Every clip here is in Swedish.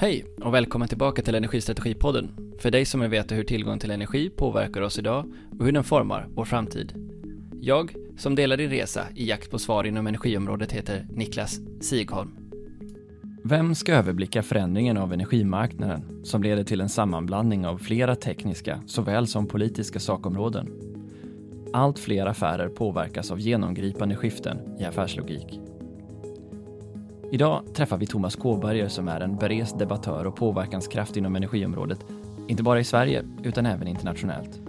Hej och välkommen tillbaka till Energistrategipodden. För dig som vill veta hur tillgång till energi påverkar oss idag och hur den formar vår framtid. Jag, som delar din resa i jakt på svar inom energiområdet, heter Niklas Sigholm. Vem ska överblicka förändringen av energimarknaden som leder till en sammanblandning av flera tekniska såväl som politiska sakområden? Allt fler affärer påverkas av genomgripande skiften i affärslogik. Idag träffar vi Thomas Kåberger som är en berest debattör och påverkanskraft inom energiområdet, inte bara i Sverige utan även internationellt.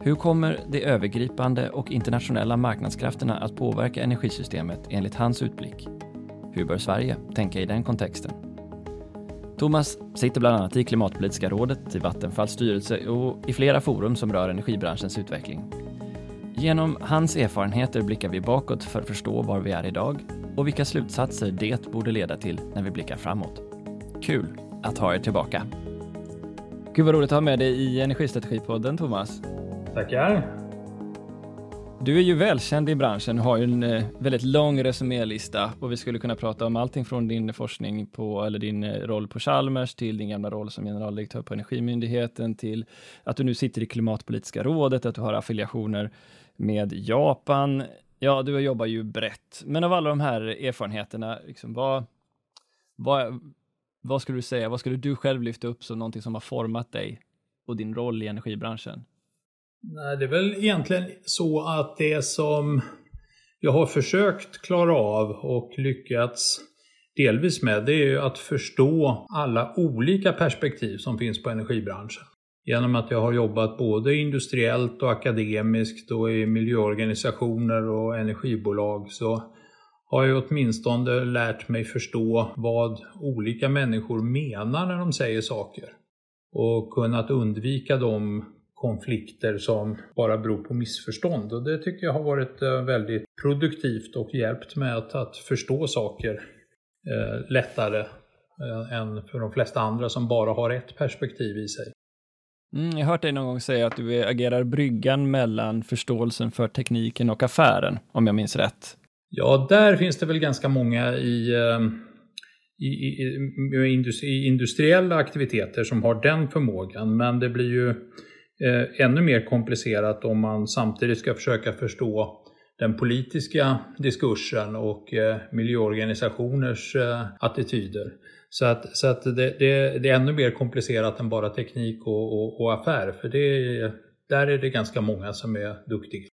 Hur kommer de övergripande och internationella marknadskrafterna att påverka energisystemet enligt hans utblick? Hur bör Sverige tänka i den kontexten? Thomas sitter bland annat i Klimatpolitiska rådet, i Vattenfalls styrelse och i flera forum som rör energibranschens utveckling. Genom hans erfarenheter blickar vi bakåt för att förstå var vi är idag och vilka slutsatser det borde leda till när vi blickar framåt. Kul att ha er tillbaka. Gud vad roligt att ha med dig i Energistrategipodden Thomas. Tackar. Du är ju välkänd i branschen och har ju en eh, väldigt lång resumélista och vi skulle kunna prata om allting från din forskning på, eller din eh, roll på Chalmers till din gamla roll som generaldirektör på Energimyndigheten till att du nu sitter i Klimatpolitiska rådet, att du har affiliationer med Japan. Ja, du jobbar ju brett, men av alla de här erfarenheterna, liksom, vad, vad, vad skulle du säga, vad skulle du själv lyfta upp som någonting som har format dig och din roll i energibranschen? Nej, det är väl egentligen så att det som jag har försökt klara av och lyckats delvis med, det är ju att förstå alla olika perspektiv som finns på energibranschen. Genom att jag har jobbat både industriellt och akademiskt och i miljöorganisationer och energibolag så har jag åtminstone lärt mig förstå vad olika människor menar när de säger saker. Och kunnat undvika de konflikter som bara beror på missförstånd. Och det tycker jag har varit eh, väldigt produktivt och hjälpt mig att, att förstå saker eh, lättare eh, än för de flesta andra som bara har ett perspektiv i sig. Mm, jag har hört dig någon gång säga att du agerar bryggan mellan förståelsen för tekniken och affären, om jag minns rätt. Ja, där finns det väl ganska många i, ehm, i, i, i industriella aktiviteter som har den förmågan, men det blir ju eh, ännu mer komplicerat om man samtidigt ska försöka förstå den politiska diskursen och eh, miljöorganisationers eh, attityder. Så att, så att det, det, det, är ännu mer komplicerat än bara teknik och, och, och affär, för det, där är det ganska många som är duktiga.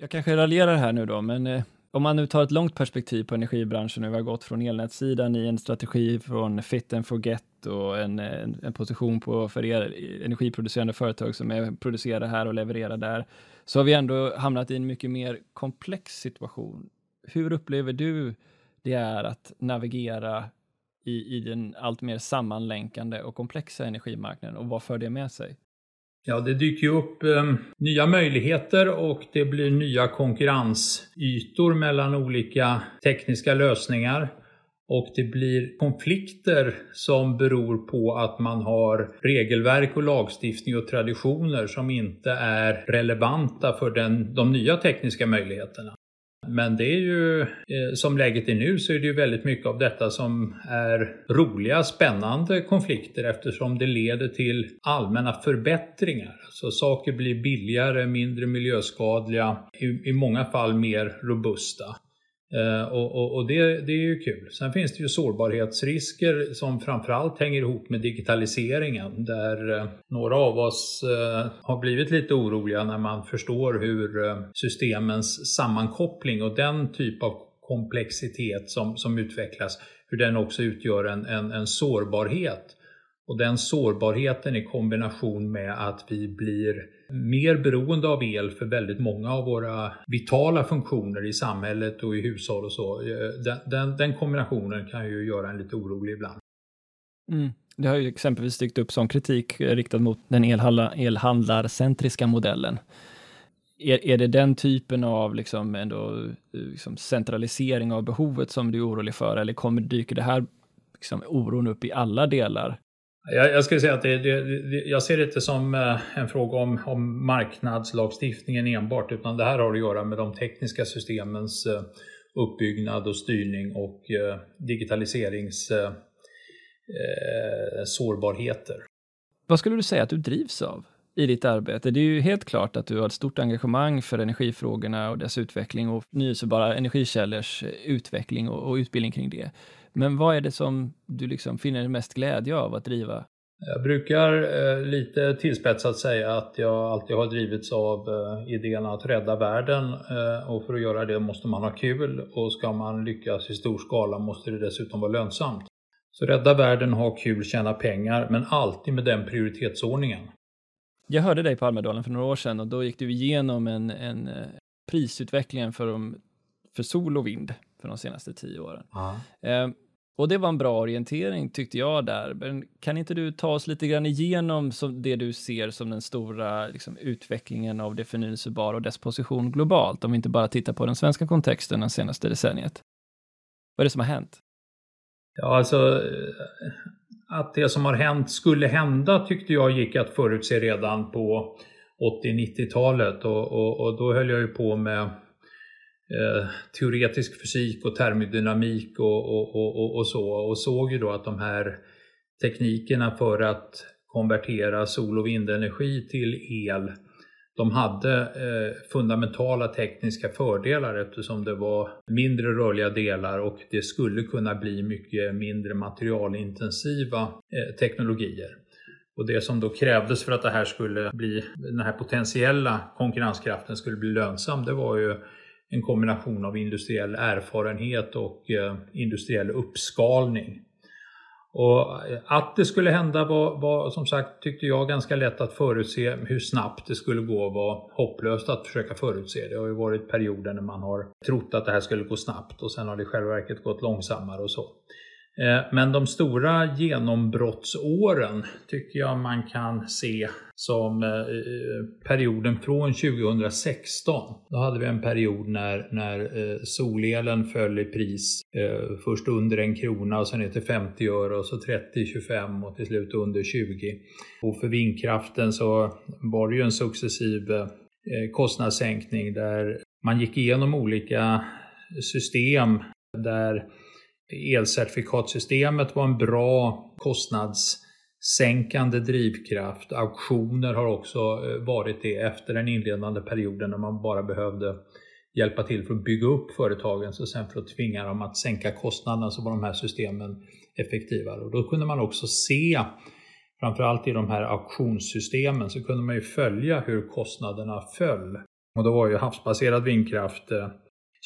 Jag kanske raljerar här nu då, men eh, om man nu tar ett långt perspektiv på energibranschen, och vi har gått från elnätssidan i en strategi från fit and forget och en, en, en position på för er energiproducerande företag som är producerar här och levererar där, så har vi ändå hamnat i en mycket mer komplex situation. Hur upplever du det är att navigera i, i den allt mer sammanlänkande och komplexa energimarknaden och vad för det med sig? Ja, det dyker ju upp eh, nya möjligheter och det blir nya konkurrensytor mellan olika tekniska lösningar. Och det blir konflikter som beror på att man har regelverk och lagstiftning och traditioner som inte är relevanta för den, de nya tekniska möjligheterna. Men det är ju, eh, som läget är nu, så är det ju väldigt mycket av detta som är roliga, spännande konflikter eftersom det leder till allmänna förbättringar. Så saker blir billigare, mindre miljöskadliga, i, i många fall mer robusta. Eh, och, och, och det, det, är ju kul. Sen finns det ju sårbarhetsrisker som framförallt hänger ihop med digitaliseringen där eh, några av oss eh, har blivit lite oroliga när man förstår hur systemens sammankoppling och den typ av komplexitet som, som utvecklas, hur den också utgör en, en, en sårbarhet. Och den sårbarheten i kombination med att vi blir mer beroende av el för väldigt många av våra vitala funktioner i samhället och i hushåll och så. Eh, den, den, den kombinationen kan ju göra en lite orolig ibland. Mm. Det har ju exempelvis dykt upp som kritik eh, riktad mot den elhandlarcentriska modellen. Är, är det den typen av liksom ändå, eh, liksom centralisering av behovet som du är orolig för eller kommer, dyker det här liksom oron upp i alla delar jag, jag skulle säga att det, det, det, jag ser det inte som eh, en fråga om, om marknadslagstiftningen enbart, utan det här har att göra med de tekniska systemens eh, uppbyggnad och styrning och eh, digitaliserings eh, sårbarheter. Vad skulle du säga att du drivs av i ditt arbete? Det är ju helt klart att du har ett stort engagemang för energifrågorna och dess utveckling och förnyelsebara energikällors utveckling och, och utbildning kring det. Men vad är det som du liksom finner mest glädje av att driva? Jag brukar eh, lite tillspetsat säga att jag alltid har drivits av eh, idén att rädda världen eh, och för att göra det måste man ha kul och ska man lyckas i stor skala måste det dessutom vara lönsamt. Så rädda världen, ha kul, tjäna pengar, men alltid med den prioritetsordningen. Jag hörde dig på Almedalen för några år sedan och då gick du igenom en, en prisutvecklingen för, de, för sol och vind för de senaste tio åren. Eh, och det var en bra orientering tyckte jag där. Men kan inte du ta oss lite grann igenom som det du ser som den stora liksom, utvecklingen av det förnyelsebara och dess position globalt, om vi inte bara tittar på den svenska kontexten det senaste decenniet? Vad är det som har hänt? Ja, alltså eh, att det som har hänt skulle hända tyckte jag gick att förutse redan på 80-90-talet och, och, och, då höll jag ju på med Eh, teoretisk fysik och termodynamik och, och, och, och, så och såg ju då att de här teknikerna för att konvertera sol och vindenergi till el de hade eh, fundamentala tekniska fördelar eftersom det var mindre rörliga delar och det skulle kunna bli mycket mindre materialintensiva eh, teknologier. Och det som då krävdes för att det här skulle bli, den här potentiella konkurrenskraften skulle bli lönsam, det var ju en kombination av industriell erfarenhet och eh, industriell uppskalning. Och eh, att det skulle hända var, var, som sagt tyckte jag ganska lätt att förutse. Hur snabbt det skulle gå var hopplöst att försöka förutse. Det har ju varit perioder när man har trott att det här skulle gå snabbt och sen har det i själva verket gått långsammare och så. Eh, men de stora genombrottsåren tycker jag man kan se som eh, perioden från 2016. Då hade vi en period när, när eh, solelen föll i pris. Först under en krona och sen ner till 50 öre och så 30, 25 och till slut under 20. Och för vindkraften så var det ju en successiv kostnadssänkning där man gick igenom olika system där elcertifikatsystemet var en bra kostnadssänkande drivkraft. Auktioner har också eh, varit det efter den inledande perioden när man bara behövde hjälpa till för att bygga upp företagen så sen för att tvinga dem att sänka kostnaderna så var de här systemen effektivare. Och då kunde man också se, framförallt i de här auktionssystemen, så kunde man ju följa hur kostnaderna föll. Och då var ju havsbaserad vindkraft eh,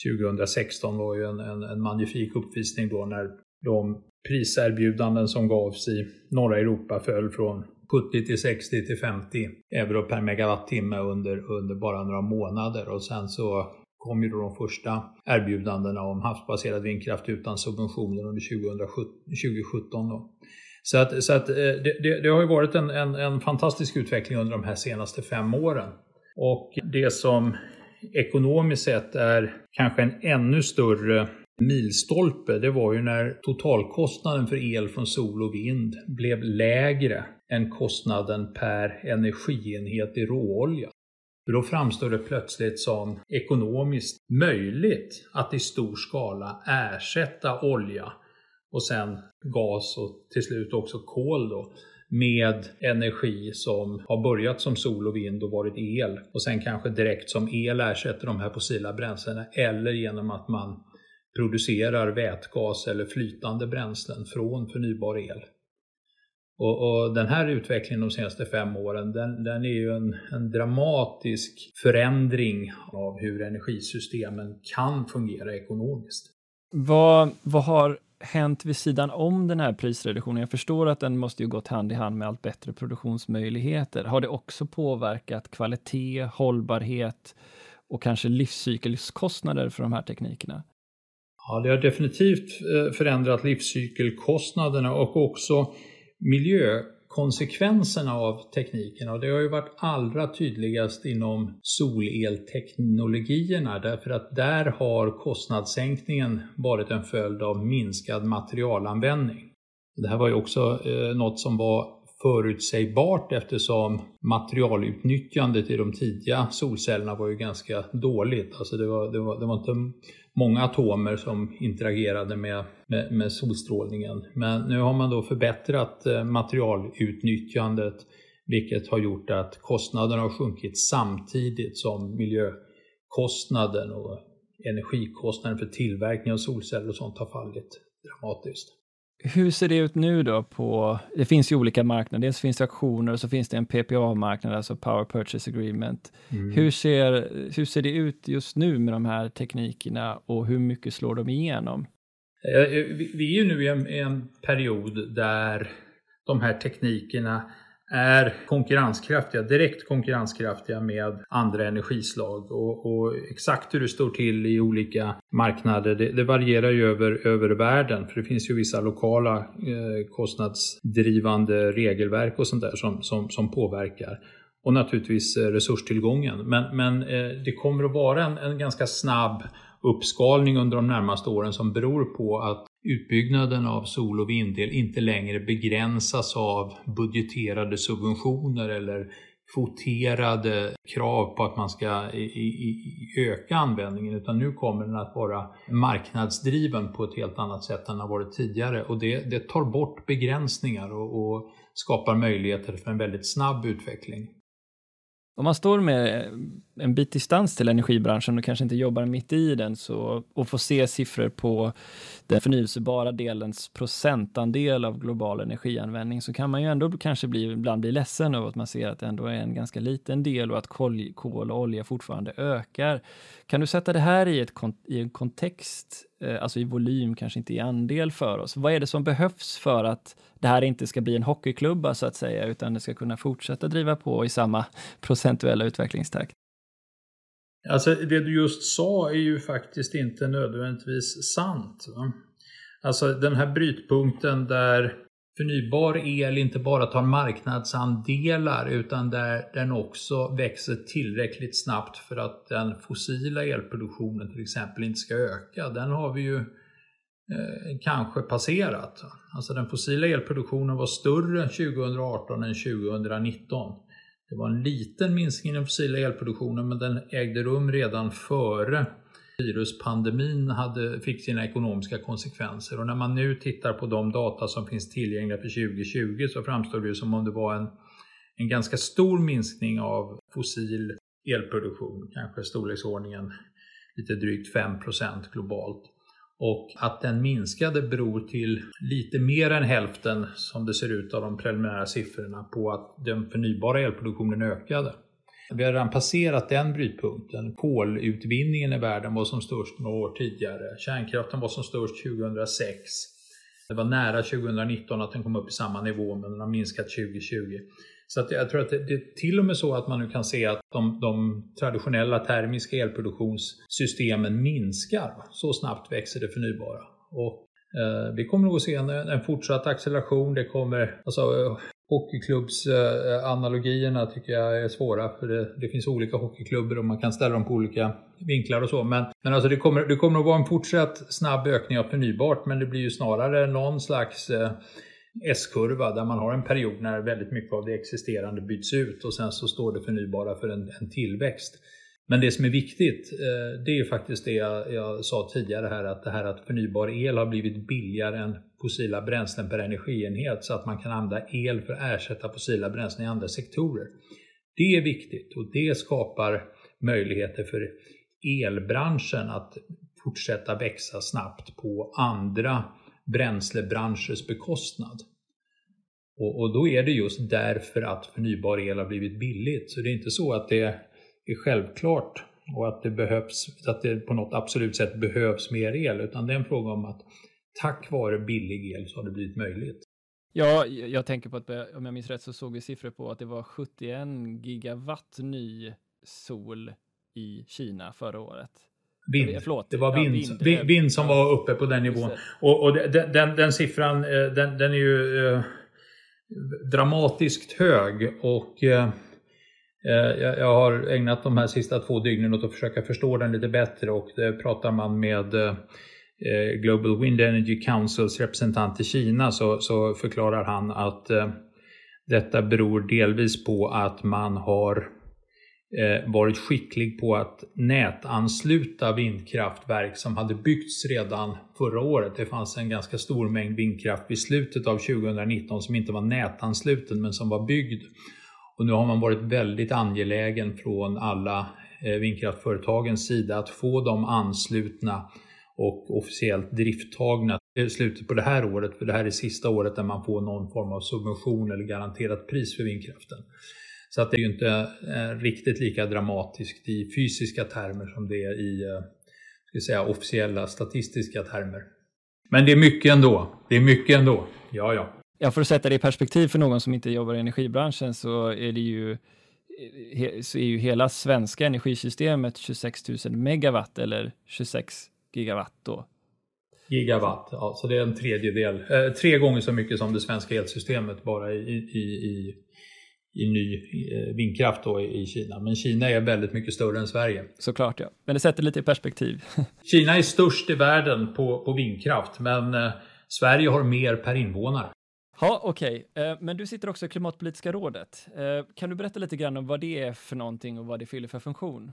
2016 var ju en, en, en magnifik uppvisning då när de priserbjudanden som gavs i norra Europa föll från 70 till 60 till 50 euro per megawattimme under, under bara några månader och sen så kom ju då de första erbjudandena om havsbaserad vindkraft utan subventioner under 2017. Då. Så att, så att eh, det, det, det har ju varit en, en, en fantastisk utveckling under de här senaste fem åren. Och det som ekonomiskt sett är kanske en ännu större milstolpe, det var ju när totalkostnaden för el från sol och vind blev lägre än kostnaden per energienhet i råolja. För då framstår det plötsligt som ekonomiskt möjligt att i stor skala ersätta olja och sen gas och till slut också kol då med energi som har börjat som sol och vind och varit el och sen kanske direkt som el ersätter de här fossila bränslena eller genom att man producerar vätgas eller flytande bränslen från förnybar el. Och, och, den här utvecklingen de senaste fem åren, den, den är ju en, en, dramatisk förändring av hur energisystemen kan fungera ekonomiskt. Vad, vad har hänt vid sidan om den här prisreduktionen? Jag förstår att den måste ju gått hand i hand med allt bättre produktionsmöjligheter. Har det också påverkat kvalitet, hållbarhet och kanske livscykelkostnader för de här teknikerna? Ja, det har definitivt eh, förändrat livscykelkostnaderna och också miljö konsekvenserna av tekniken och det har ju varit allra tydligast inom solelteknologierna därför att där har kostnadssänkningen varit en följd av minskad materialanvändning. Det här var ju också eh, något som var förutsägbart eftersom materialutnyttjandet i de tidiga solcellerna var ju ganska dåligt. Alltså det var, det var, det var inte många atomer som interagerade med, med, med, solstrålningen. Men nu har man då förbättrat eh, materialutnyttjandet vilket har gjort att kostnaderna har sjunkit samtidigt som miljökostnaden och energikostnaden för tillverkning av solceller och sånt har fallit dramatiskt. Hur ser det ut nu då på, det finns ju olika marknader, dels finns det auktioner och så finns det en PPA-marknad, alltså Power Purchase Agreement. Mm. Hur, ser, hur ser det ut just nu med de här teknikerna och hur mycket slår de igenom? Eh, vi är ju nu i en, en period där de här teknikerna är konkurrenskraftiga, direkt konkurrenskraftiga med andra energislag. Och, och exakt hur det står till i olika marknader, det, det, varierar ju över, över världen. För det finns ju vissa lokala eh, kostnadsdrivande regelverk och sånt där som, som, som påverkar. Och naturligtvis eh, resurstillgången. Men, men eh, det kommer att vara en, en ganska snabb uppskalning under de närmaste åren som beror på att utbyggnaden av sol och vindel inte längre begränsas av budgeterade subventioner eller kvoterade krav på att man ska i, i, öka användningen utan nu kommer den att vara marknadsdriven på ett helt annat sätt än den har varit tidigare och det, det tar bort begränsningar och, och skapar möjligheter för en väldigt snabb utveckling. Om man står med en bit distans till energibranschen och kanske inte jobbar mitt i den så, och får se siffror på den förnyelsebara delens procentandel av global energianvändning så kan man ju ändå kanske bli, ibland bli ledsen över att man ser att det ändå är en ganska liten del och att kol, kol och olja fortfarande ökar. Kan du sätta det här i, ett, i en kontext, Eh, alltså i volym, kanske inte i andel för oss? Vad är det som behövs för att det här inte ska bli en hockeyklubba så att säga, utan det ska kunna fortsätta driva på i samma procentuella utvecklingstakt? Alltså det du just sa är ju faktiskt inte nödvändigtvis sant. Va? Alltså den här brytpunkten där förnybar el inte bara tar marknadsandelar utan där den också växer tillräckligt snabbt för att den fossila elproduktionen till exempel inte ska öka. Den har vi ju eh, kanske passerat. Alltså den fossila elproduktionen var större 2018 än 2019. Det var en liten minskning i den fossila elproduktionen men den ägde rum redan före viruspandemin hade, fick sina ekonomiska konsekvenser. Och när man nu tittar på de data som finns tillgängliga för 2020 så framstår det som om det var en, en ganska stor minskning av fossil elproduktion, kanske storleksordningen lite drygt 5% globalt. Och att den minskade beror till lite mer än hälften, som det ser ut av de preliminära siffrorna, på att den förnybara elproduktionen ökade. Vi har redan passerat den brytpunkten. Kolutvinningen i världen var som störst några år tidigare. Kärnkraften var som störst 2006. Det var nära 2019 att den kom upp i samma nivå, men den har minskat 2020. Så att jag tror att det, det är till och med så att man nu kan se att de, de traditionella termiska elproduktionssystemen minskar. Så snabbt växer det förnybara. Och eh, vi kommer nog att se en, en fortsatt acceleration. Det kommer, alltså, Hockeyklubbsanalogierna tycker jag är svåra för det, det, finns olika hockeyklubbar och man kan ställa dem på olika vinklar och så. Men, men alltså det, kommer, det kommer att vara en fortsatt snabb ökning av förnybart men det blir ju snarare någon slags eh, S-kurva där man har en period när väldigt mycket av det existerande byts ut och sen så står det förnybara för en, en tillväxt. Men det som är viktigt, eh, det är ju faktiskt det jag, jag, sa tidigare här, att det här att förnybar el har blivit billigare än fossila bränslen per energienhet så att man kan använda el för att ersätta fossila bränslen i andra sektorer. Det är viktigt och det skapar möjligheter för elbranschen att fortsätta växa snabbt på andra bränslebranschers bekostnad. Och, och, då är det just därför att förnybar el har blivit billigt. Så det är inte så att det är självklart och att det, behövs, att det på något absolut sätt behövs mer el, utan det är en fråga om att tack vare billig el så har det blivit möjligt. Ja, jag tänker på att om jag minns rätt så såg vi siffror på att det var 71 gigawatt ny sol i Kina förra året. Vind. Förlåt. Det var vind, ja, vind, vind, vind som var uppe på den nivån. Och, och den, den, den, siffran eh, den, den är ju eh, dramatiskt hög. och eh, Eh, jag har ägnat de här sista två dygnen åt att försöka förstå den lite bättre och det pratar man med eh, Eh, Global Wind Energy Councils representant i Kina så, så förklarar han att eh, Detta beror delvis på att man har eh, varit skicklig på att nätansluta vindkraftverk som hade byggts redan förra året. Det fanns en ganska stor mängd vindkraft vid slutet av 2019 som inte var nätansluten men som var byggd. Och nu har man varit väldigt angelägen från alla eh, vindkraftföretagens sida att få dem anslutna och officiellt drifttagna i slutet på det här året, för det här är sista året där man får någon form av subvention eller garanterat pris för vindkraften. Så att det är ju inte eh, riktigt lika dramatiskt i fysiska termer som det är i eh, ska säga, officiella statistiska termer. Men det är mycket ändå. Det är mycket ändå. Ja, ja. Ja, för att sätta det i perspektiv för någon som inte jobbar i energibranschen så är det ju eh, så är ju hela svenska energisystemet 26 000 megawatt eller 26 gigawatt då. Gigawatt, ja, så det är en tredjedel, eh, tre gånger så mycket som det svenska elsystemet bara i, i, i, i ny eh, vindkraft då i Kina. Men Kina är väldigt mycket större än Sverige. Såklart ja, men det sätter lite i perspektiv. Kina är störst i världen på, på vindkraft, men eh, Sverige har mer per invånare. Ja, okej. Okay. Eh, men du sitter också i Klimatpolitiska rådet. Eh, kan du berätta lite grann om vad det är för någonting och vad det fyller för funktion?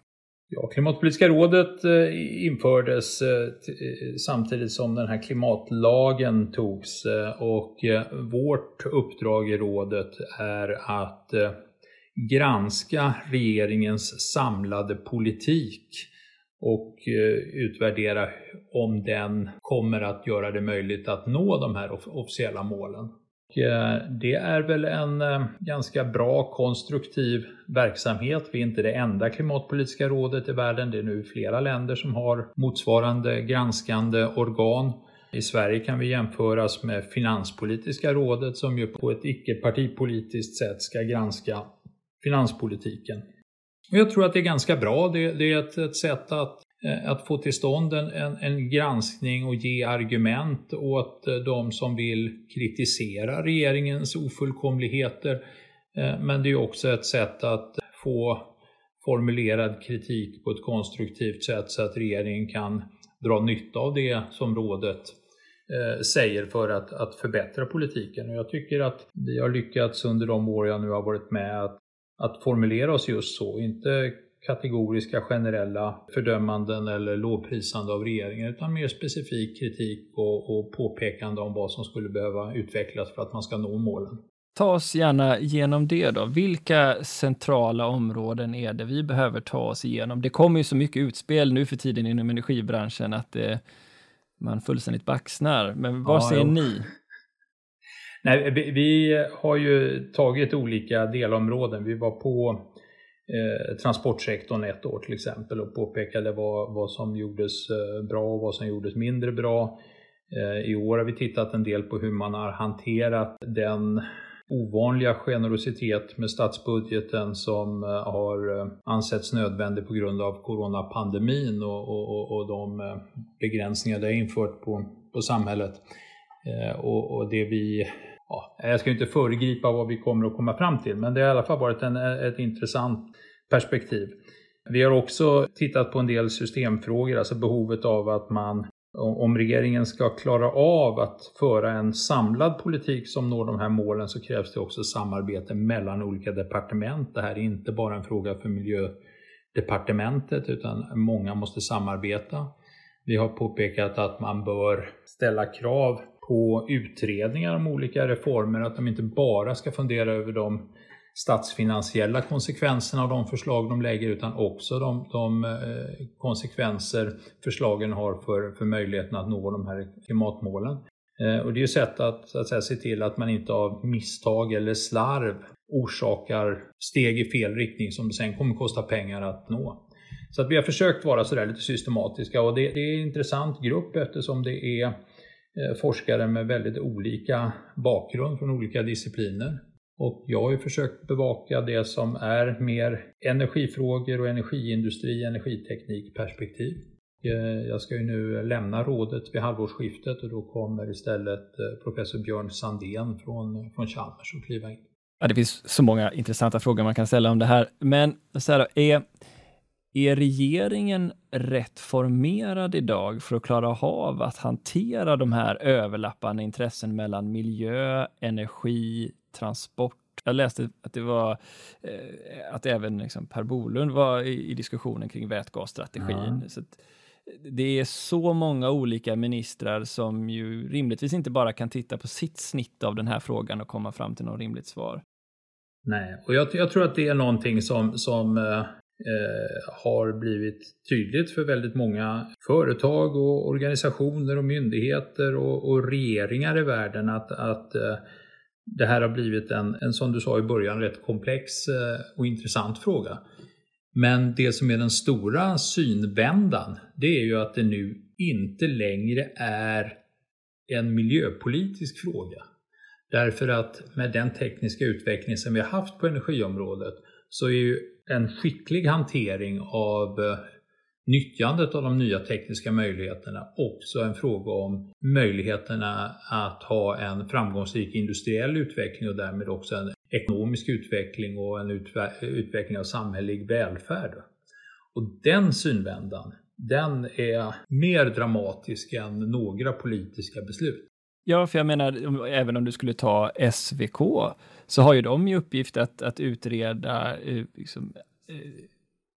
Ja, Klimatpolitiska rådet eh, infördes eh, eh, samtidigt som den här klimatlagen togs och vårt uppdrag i rådet är att granska regeringens samlade politik och utvärdera om den kommer att göra det möjligt att nå de här officiella målen. Eh, det är väl en eh, ganska bra konstruktiv verksamhet. Vi är inte det enda klimatpolitiska rådet i världen. Det är nu flera länder som har motsvarande granskande organ. I Sverige kan vi jämföras med Finanspolitiska rådet som ju på ett icke-partipolitiskt sätt ska granska finanspolitiken. Jag tror att det är ganska bra. Det, är ett, sätt att Eh, att få till stånd en, en, en, granskning och ge argument åt eh, de som vill kritisera regeringens ofullkomligheter. Eh, men det är också ett sätt att få formulerad kritik på ett konstruktivt sätt så att regeringen kan dra nytta av det som rådet säger för att, att förbättra politiken. Och jag tycker att vi har lyckats under de år jag nu har varit med att, att formulera oss just så. Inte kategoriska generella fördömanden eller lovprisande av regeringen utan mer specifik kritik och, och påpekande om vad som skulle behöva utvecklas för att man ska nå målen. Ta oss gärna igenom det då. Vilka centrala områden är det vi behöver ta oss igenom? Det kommer ju så mycket utspel nu för tiden inom energibranschen att det, man fullständigt baxnar. Men vad ja, säger jo. ni? Nej, vi, vi, har ju tagit olika delområden. Vi var på eh, transportsektorn ett år till exempel och påpekade vad, vad som gjordes eh, bra och vad som gjordes mindre bra. Eh, I år har vi tittat en del på hur man har hanterat den ovanliga generositet med statsbudgeten som eh, har eh, ansetts nödvändig på grund av coronapandemin och, och, och de begränsningar det har infört på, på samhället. Och, och det vi ja, jag ska inte föregripa vad vi kommer att komma fram till, men det har i alla fall varit en, ett intressant perspektiv. Vi har också tittat på en del systemfrågor, alltså behovet av att man om regeringen ska klara av att föra en samlad politik som når de här målen så krävs det också samarbete mellan olika departement. Det här är inte bara en fråga för miljödepartementet utan många måste samarbeta. Vi har påpekat att man bör ställa krav på utredningar om olika reformer, att de inte bara ska fundera över de statsfinansiella konsekvenserna av de förslag de lägger utan också de, de eh, konsekvenser förslagen har för, för möjligheten att nå de här klimatmålen. Eh, och det är ju sätt att, så att säga, se till att man inte av misstag eller slarv orsakar steg i fel riktning som sen kommer kosta pengar att nå. Så att vi har försökt vara sådär lite systematiska och det, det är en intressant grupp eftersom det är Eh, forskare med väldigt olika bakgrund från olika discipliner. Och jag har ju försökt bevaka det som är mer energifrågor och energiindustri, energiteknikperspektiv. Eh, jag ska ju nu lämna rådet vid halvårsskiftet och då kommer istället eh, professor Björn Sandén från, från Chalmers att kliva in. Ja, det finns så många intressanta frågor man kan ställa om det här, men så här då, är, är regeringen rätt formerad idag för att klara av att hantera de här överlappande intressen mellan miljö, energi, transport Jag läste att det var eh, att även liksom Per Bolund var i, i diskussionen kring vätgasstrategin. Ja. Så det är så många olika ministrar som ju rimligtvis inte bara kan titta på sitt snitt av den här frågan och komma fram till något rimligt svar. Nej, och jag, jag tror att det är någonting som, som eh, har blivit tydligt för väldigt många företag och organisationer och myndigheter och, och regeringar i världen att, att eh, det här har blivit en, en, som du sa i början, rätt komplex eh, och intressant fråga. Men det som är den stora synvändan, det är ju att det nu inte längre är en miljöpolitisk fråga. Därför att med den tekniska utveckling som vi har haft på energiområdet så är ju en skicklig hantering av eh, nyttjandet av de nya tekniska möjligheterna också en fråga om möjligheterna att ha en framgångsrik industriell utveckling och därmed också en ekonomisk utveckling och en utveckling av samhällelig välfärd. Och den synvändan, den är mer dramatisk än några politiska beslut. Ja, för jag menar, även om du skulle ta SVK, så har ju de i uppgift att, att utreda eh, liksom, eh,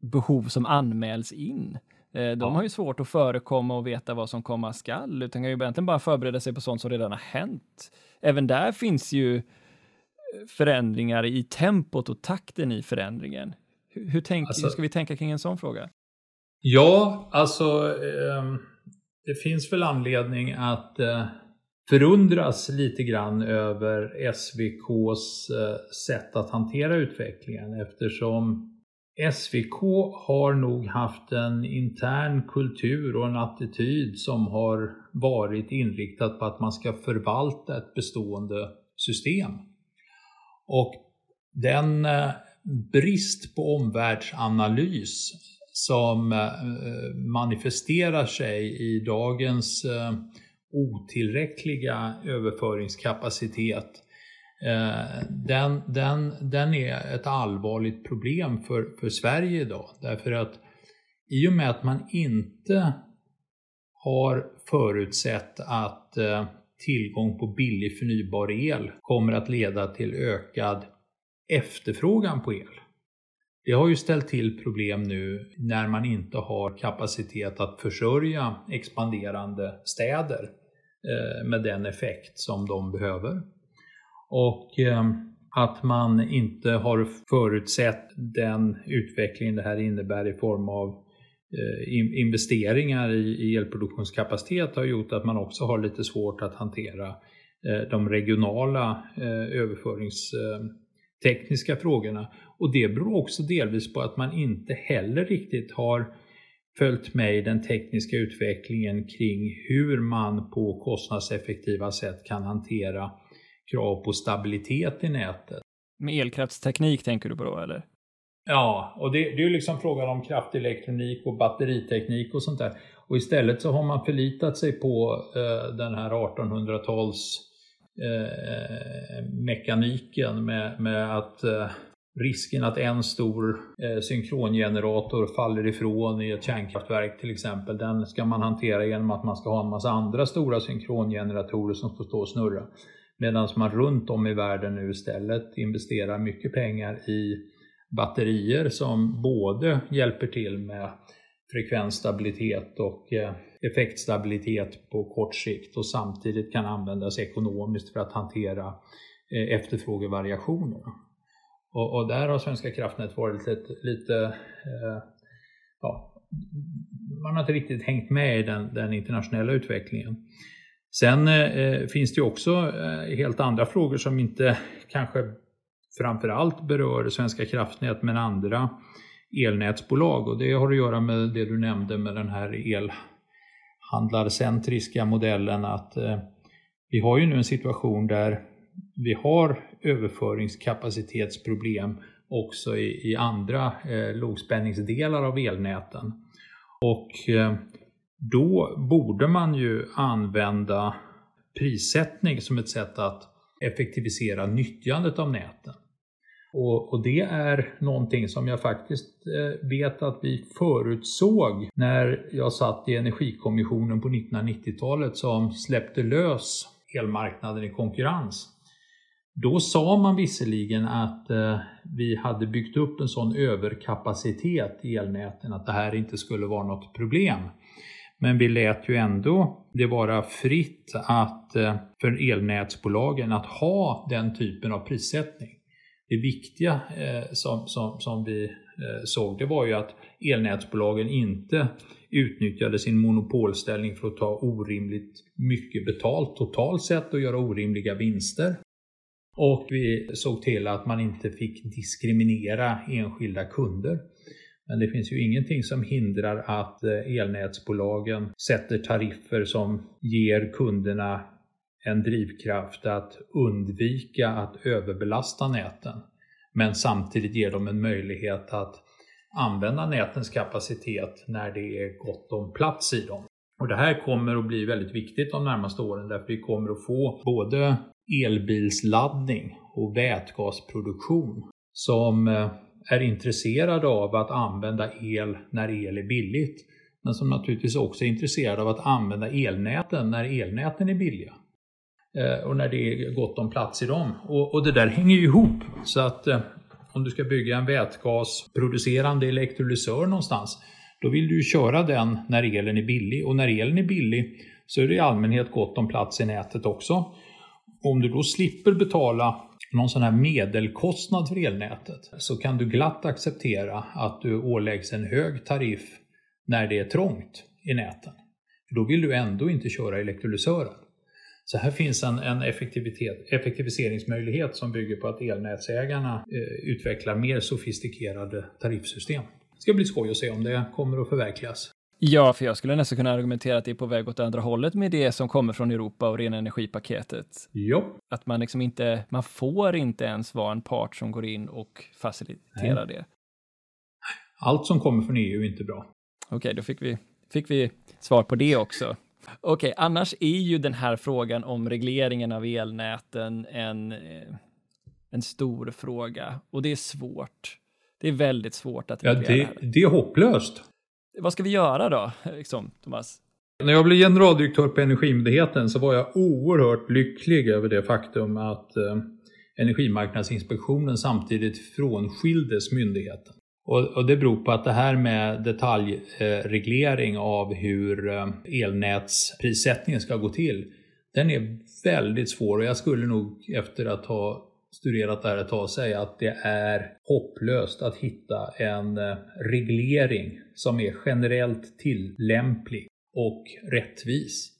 behov som anmäls in. Eh, de ja. har ju svårt att förekomma och veta vad som komma skall, utan kan ju egentligen bara förbereda sig på sånt som redan har hänt. Även där finns ju förändringar i tempot och takten i förändringen. Hur, hur, tänk, alltså, hur ska vi tänka kring en sån fråga? Ja, alltså eh, det finns väl anledning att eh, förundras lite grann över SVKs eh, sätt att hantera utvecklingen eftersom SVK har nog haft en intern kultur och en attityd som har varit inriktad på att man ska förvalta ett bestående system. Och den eh, brist på omvärldsanalys som eh, manifesterar sig i dagens otillräckliga överföringskapacitet eh, den, den, den är ett allvarligt problem för, för Sverige idag. Därför att i och med att man inte har förutsett att eh, tillgång på billig förnybar el kommer att leda till ökad efterfrågan på el det har ju ställt till problem nu när man inte har kapacitet att försörja expanderande städer eh, med den effekt som de behöver. Och eh, att man inte har förutsett den utveckling det här innebär i form av eh, investeringar i elproduktionskapacitet har gjort att man också har lite svårt att hantera de regionala överföringstekniska frågorna. Och det beror också delvis på att man inte heller riktigt har följt med i den tekniska utvecklingen kring hur man på kostnadseffektiva sätt kan hantera krav på stabilitet i nätet. Med elkraftsteknik tänker du på då eller? Ja, och det, det är ju liksom frågan om kraftelektronik och batteriteknik och sånt där. Och istället så har man förlitat sig på eh, den här 1800-tals eh, mekaniken med, med att eh, risken att en stor eh, synkrongenerator faller ifrån i ett kärnkraftverk till exempel, den ska man hantera genom att man ska ha en massa andra stora synkrongeneratorer som får stå och snurra. Medan man runt om i världen nu istället investerar mycket pengar i batterier som både hjälper till med frekvensstabilitet och eh, effektstabilitet på kort sikt och samtidigt kan användas ekonomiskt för att hantera eh, efterfrågevariationer. Och, och, där har Svenska kraftnät varit lite, lite eh, ja, man har inte riktigt hängt med i den, den internationella utvecklingen. Sen eh, finns det ju också eh, helt andra frågor som inte kanske framförallt berör Svenska kraftnät men andra elnätsbolag och det har att göra med det du nämnde med den här elhandlarcentriska modellen att eh, vi har ju nu en situation där vi har överföringskapacitetsproblem också i, i andra eh, lågspänningsdelar av elnäten. Och eh, då borde man ju använda prissättning som ett sätt att effektivisera nyttjandet av näten. Och, och, det är någonting som jag faktiskt eh, vet att vi förutsåg när jag satt i Energikommissionen på 1990-talet som släppte lös elmarknaden i konkurrens. Då sa man visserligen att eh, vi hade byggt upp en sån överkapacitet i elnäten att det här inte skulle vara något problem. Men vi lät ju ändå det vara fritt att, eh, för elnätsbolagen att ha den typen av prissättning. Det viktiga eh, som, som, som vi eh, såg det var ju att elnätsbolagen inte utnyttjade sin monopolställning för att ta orimligt mycket betalt totalt sett och göra orimliga vinster. Och vi såg till att man inte fick diskriminera enskilda kunder. Men det finns ju ingenting som hindrar att eh, elnätsbolagen sätter tariffer som ger kunderna en drivkraft att undvika att överbelasta näten. Men samtidigt ger dem en möjlighet att använda nätens kapacitet när det är gott om plats i dem. Och det här kommer att bli väldigt viktigt de närmaste åren därför vi kommer att få både elbilsladdning och vätgasproduktion som eh, är intresserade av att använda el när el är billigt men som naturligtvis också är intresserade av att använda elnäten när elnäten är billiga. Eh, och när det är gott om plats i dem. Och, och det där hänger ju ihop. Så att eh, om du ska bygga en vätgasproducerande elektrolysör någonstans, då vill du köra den när elen är billig. Och när elen är billig så är det i allmänhet gott om plats i nätet också. Om du då slipper betala någon sån här medelkostnad för elnätet så kan du glatt acceptera att du åläggs en hög tariff när det är trångt i näten. För då vill du ändå inte köra elektrolysören. Så här finns en, en effektiviseringsmöjlighet som bygger på att elnätsägarna eh, utvecklar mer sofistikerade tariffsystem. Det ska bli skoj att se om det kommer att förverkligas. Ja, för jag skulle nästan kunna argumentera att det är på väg åt andra hållet med det som kommer från Europa och rena energipaketet. Ja. Att man liksom inte, man får inte ens vara en part som går in och faciliterar Nej. det. Allt som kommer från EU är inte bra. Okej, okay, då fick vi, fick vi svar på det också. Okej, okay, annars är ju den här frågan om regleringen av elnäten en, eh, en stor fråga och det är svårt. Det är väldigt svårt att. Ja, det, det är hopplöst. Vad ska vi göra då, liksom, Thomas? När jag blev generaldirektör på Energimyndigheten så var jag oerhört lycklig över det faktum att eh, Energimarknadsinspektionen samtidigt frånskildes myndigheten. Och, och, det beror på att det här med detaljreglering av hur eh, elnätsprissättningen ska gå till, den är väldigt svår och jag skulle nog efter att ha studerat det här ett tag säga att det är hopplöst att hitta en eh, reglering som är generellt tillämplig och rättvis.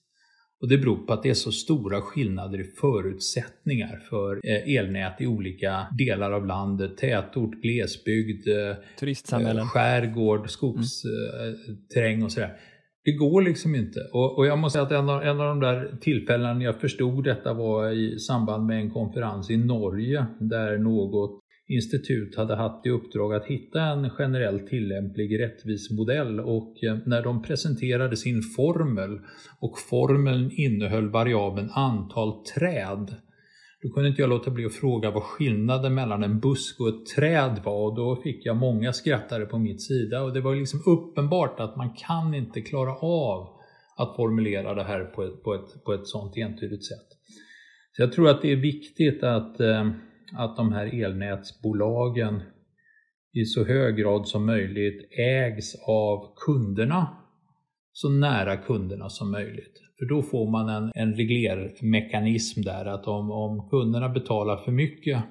Och det beror på att det är så stora skillnader i förutsättningar för eh, elnät i olika delar av landet. Tätort, glesbygd, eh, Turistsamhällen. skärgård, skogsterräng mm. och sådär. Det går liksom inte. Och, och jag måste säga att en av, en av de där tillfällena när jag förstod detta var i samband med en konferens i Norge där något institut hade haft i uppdrag att hitta en generellt tillämplig rättvis modell och eh, när de presenterade sin formel och formeln innehöll variabeln antal träd då kunde inte jag låta bli att fråga vad skillnaden mellan en busk och ett träd var och då fick jag många skrattare på mitt sida och det var liksom uppenbart att man kan inte klara av att formulera det här på ett, på ett, på ett sånt entydigt sätt. Så jag tror att det är viktigt att, eh, att de här elnätsbolagen i så hög grad som möjligt ägs av kunderna så nära kunderna som möjligt. För då får man en, en reglermekanism där att om, om kunderna betalar för mycket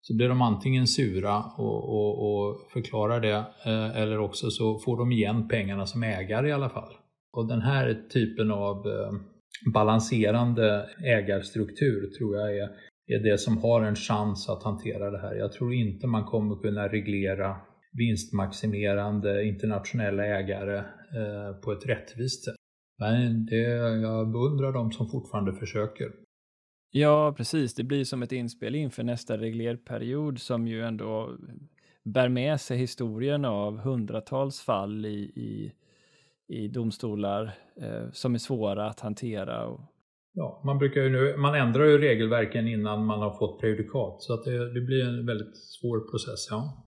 så blir de antingen sura och, och, och förklarar det eh, eller också så får de igen pengarna som ägare i alla fall. Och den här typen av eh, balanserande ägarstruktur tror jag är, är det som har en chans att hantera det här. Jag tror inte man kommer kunna reglera vinstmaximerande internationella ägare eh, på ett rättvist sätt. Men det, jag beundrar de som fortfarande försöker. Ja, precis. Det blir som ett inspel inför nästa reglerperiod som ju ändå bär med sig historien av hundratals fall i, i, i domstolar eh, som är svåra att hantera. Och... Ja, man, brukar ju nu, man ändrar ju regelverken innan man har fått prejudikat så att det, det blir en väldigt svår process. Ja.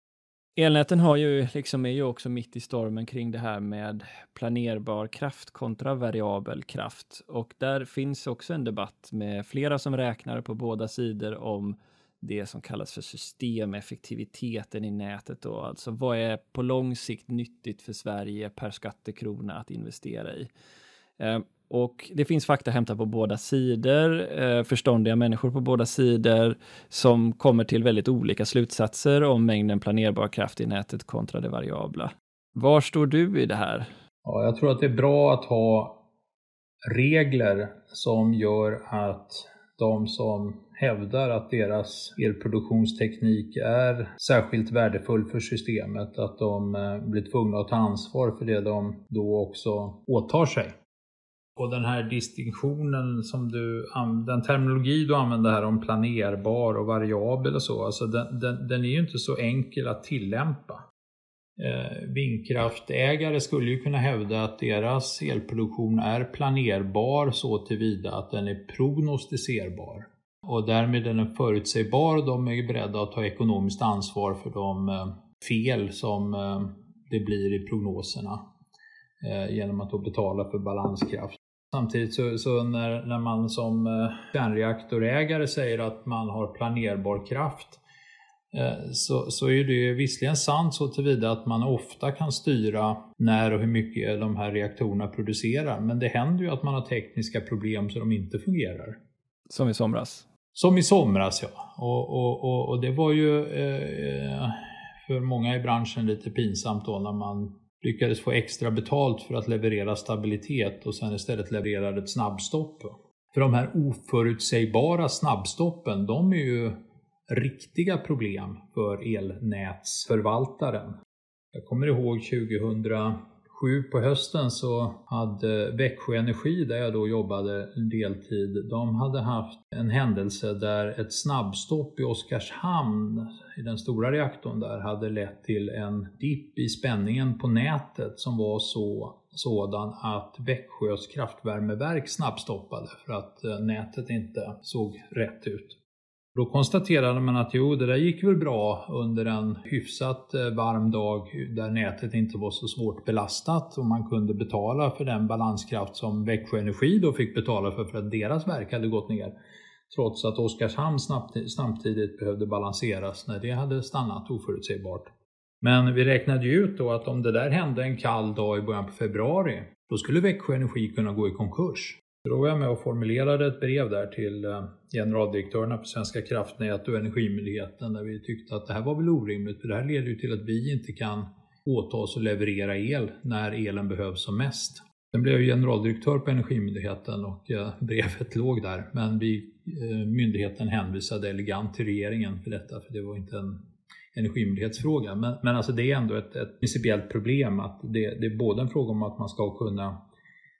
Elnäten har ju, liksom är ju också mitt i stormen kring det här med planerbar kraft kontra variabel kraft. Och där finns också en debatt med flera som räknar på båda sidor om det som kallas för systemeffektiviteten i nätet. Då. Alltså vad är på lång sikt nyttigt för Sverige per skattekrona att investera i? Eh, och det finns fakta hämtat på båda sidor, eh, förståndiga människor på båda sidor som kommer till väldigt olika slutsatser om mängden planerbar kraft i nätet kontra det variabla. Var står du i det här? Ja, jag tror att det är bra att ha regler som gör att de som hävdar att deras elproduktionsteknik är särskilt värdefull för systemet, att de eh, blir tvungna att ta ansvar för det de då också åtar sig. Och den här distinktionen som du, den terminologi du använder här om planerbar och variabel och så, alltså den, den, den är ju inte så enkel att tillämpa. Eh, vindkraftägare skulle ju kunna hävda att deras elproduktion är planerbar så tillvida att den är prognostiserbar. Och därmed är den förutsägbar de är beredda att ta ekonomiskt ansvar för de eh, fel som eh, det blir i prognoserna eh, genom att då betala för balanskraft. Samtidigt så, så, när, när man som kärnreaktorägare säger att man har planerbar kraft så, så är det visserligen sant så tillvida att man ofta kan styra när och hur mycket de här reaktorerna producerar. Men det händer ju att man har tekniska problem så de inte fungerar. Som i somras? Som i somras ja. Och, och, och, och det var ju eh, för många i branschen lite pinsamt då när man lyckades få extra betalt för att leverera stabilitet och sen istället levererade ett snabbstopp. För de här oförutsägbara snabbstoppen, de är ju riktiga problem för elnätsförvaltaren. Jag kommer ihåg 2007 på hösten så hade Växjö Energi, där jag då jobbade deltid, de hade haft en händelse där ett snabbstopp i Oskarshamn, i den stora reaktorn där, hade lett till en dipp i spänningen på nätet som var så sådan att Växjös kraftvärmeverk snabbstoppade för att eh, nätet inte såg rätt ut. Då konstaterade man att jo, det där gick väl bra under en hyfsat eh, varm dag där nätet inte var så svårt belastat och man kunde betala för den balanskraft som Växjö Energi då fick betala för för att deras verk hade gått ner. Trots att Oskarshamn samtidigt behövde balanseras när det hade stannat oförutsägbart. Men vi räknade ju ut då att om det där hände en kall dag i början på februari, då skulle Växjö Energi kunna gå i konkurs. Då var jag med och formulerade ett brev där till eh, generaldirektörerna på Svenska kraftnät och Energimyndigheten där vi tyckte att det här var väl orimligt för det här leder ju till att vi inte kan åta oss att leverera el när elen behövs som mest. Sen blev jag generaldirektör på Energimyndigheten och eh, brevet låg där men vi, Eh, myndigheten hänvisade elegant till regeringen för detta för det var inte en energimyndighetsfråga. Men, men alltså det är ändå ett, ett principiellt problem att det, det är både en fråga om att man ska kunna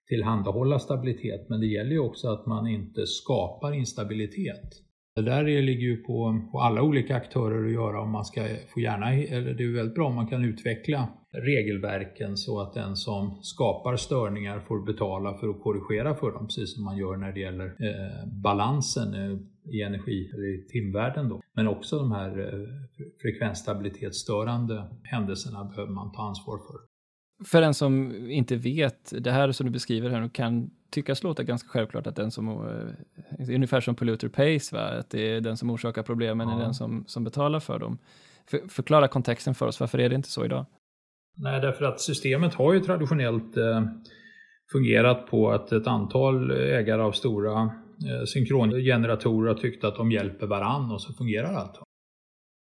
tillhandahålla stabilitet men det gäller ju också att man inte skapar instabilitet. Det där ligger ju på, på alla olika aktörer att göra om man ska få gärna, eller det är väldigt bra om man kan utveckla regelverken så att den som skapar störningar får betala för att korrigera för dem, precis som man gör när det gäller eh, balansen eh, i energi, eller i timvärden då. Men också de här eh, frekvensstabilitetsstörande händelserna behöver man ta ansvar för för den som inte vet, det här som du beskriver här kan tyckas låta ganska självklart att den som, eh, ungefär som polluter pays, va? att det är den som orsakar problemen ja. är den som, som betalar för dem. För, förklara kontexten för oss, varför är det inte så idag? Nej, därför att systemet har ju traditionellt eh, fungerat på att ett antal eh, ägare av stora eh, synkrongeneratorer har tyckt att de hjälper varann och så fungerar allt.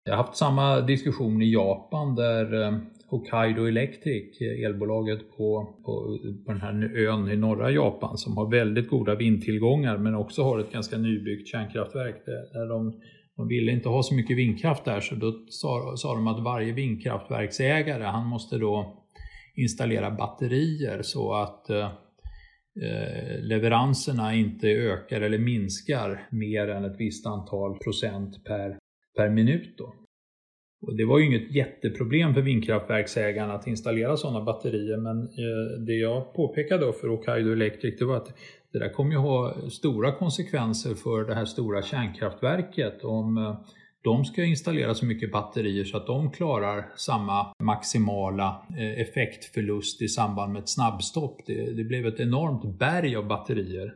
Jag har haft samma diskussion i Japan där Hokkaido Electric, elbolaget på, på, på den här ön i norra Japan som har väldigt goda vindtillgångar men också har ett ganska nybyggt kärnkraftverk. Där de, de ville inte ha så mycket vindkraft där så då sa, sa de att varje vindkraftverksägare han måste då installera batterier så att eh, eh leveranserna inte ökar eller minskar mer än ett visst antal procent per, per minut. Då. Och det var ju inget jätteproblem för vindkraftverksägarna att installera sådana batterier men eh, det jag påpekade då för Hokkaido Electric det var att det där kommer ju ha stora konsekvenser för det här stora kärnkraftverket om eh, de ska installera så mycket batterier så att de klarar samma maximala eh, effektförlust i samband med ett snabbstopp. Det, det blev ett enormt berg av batterier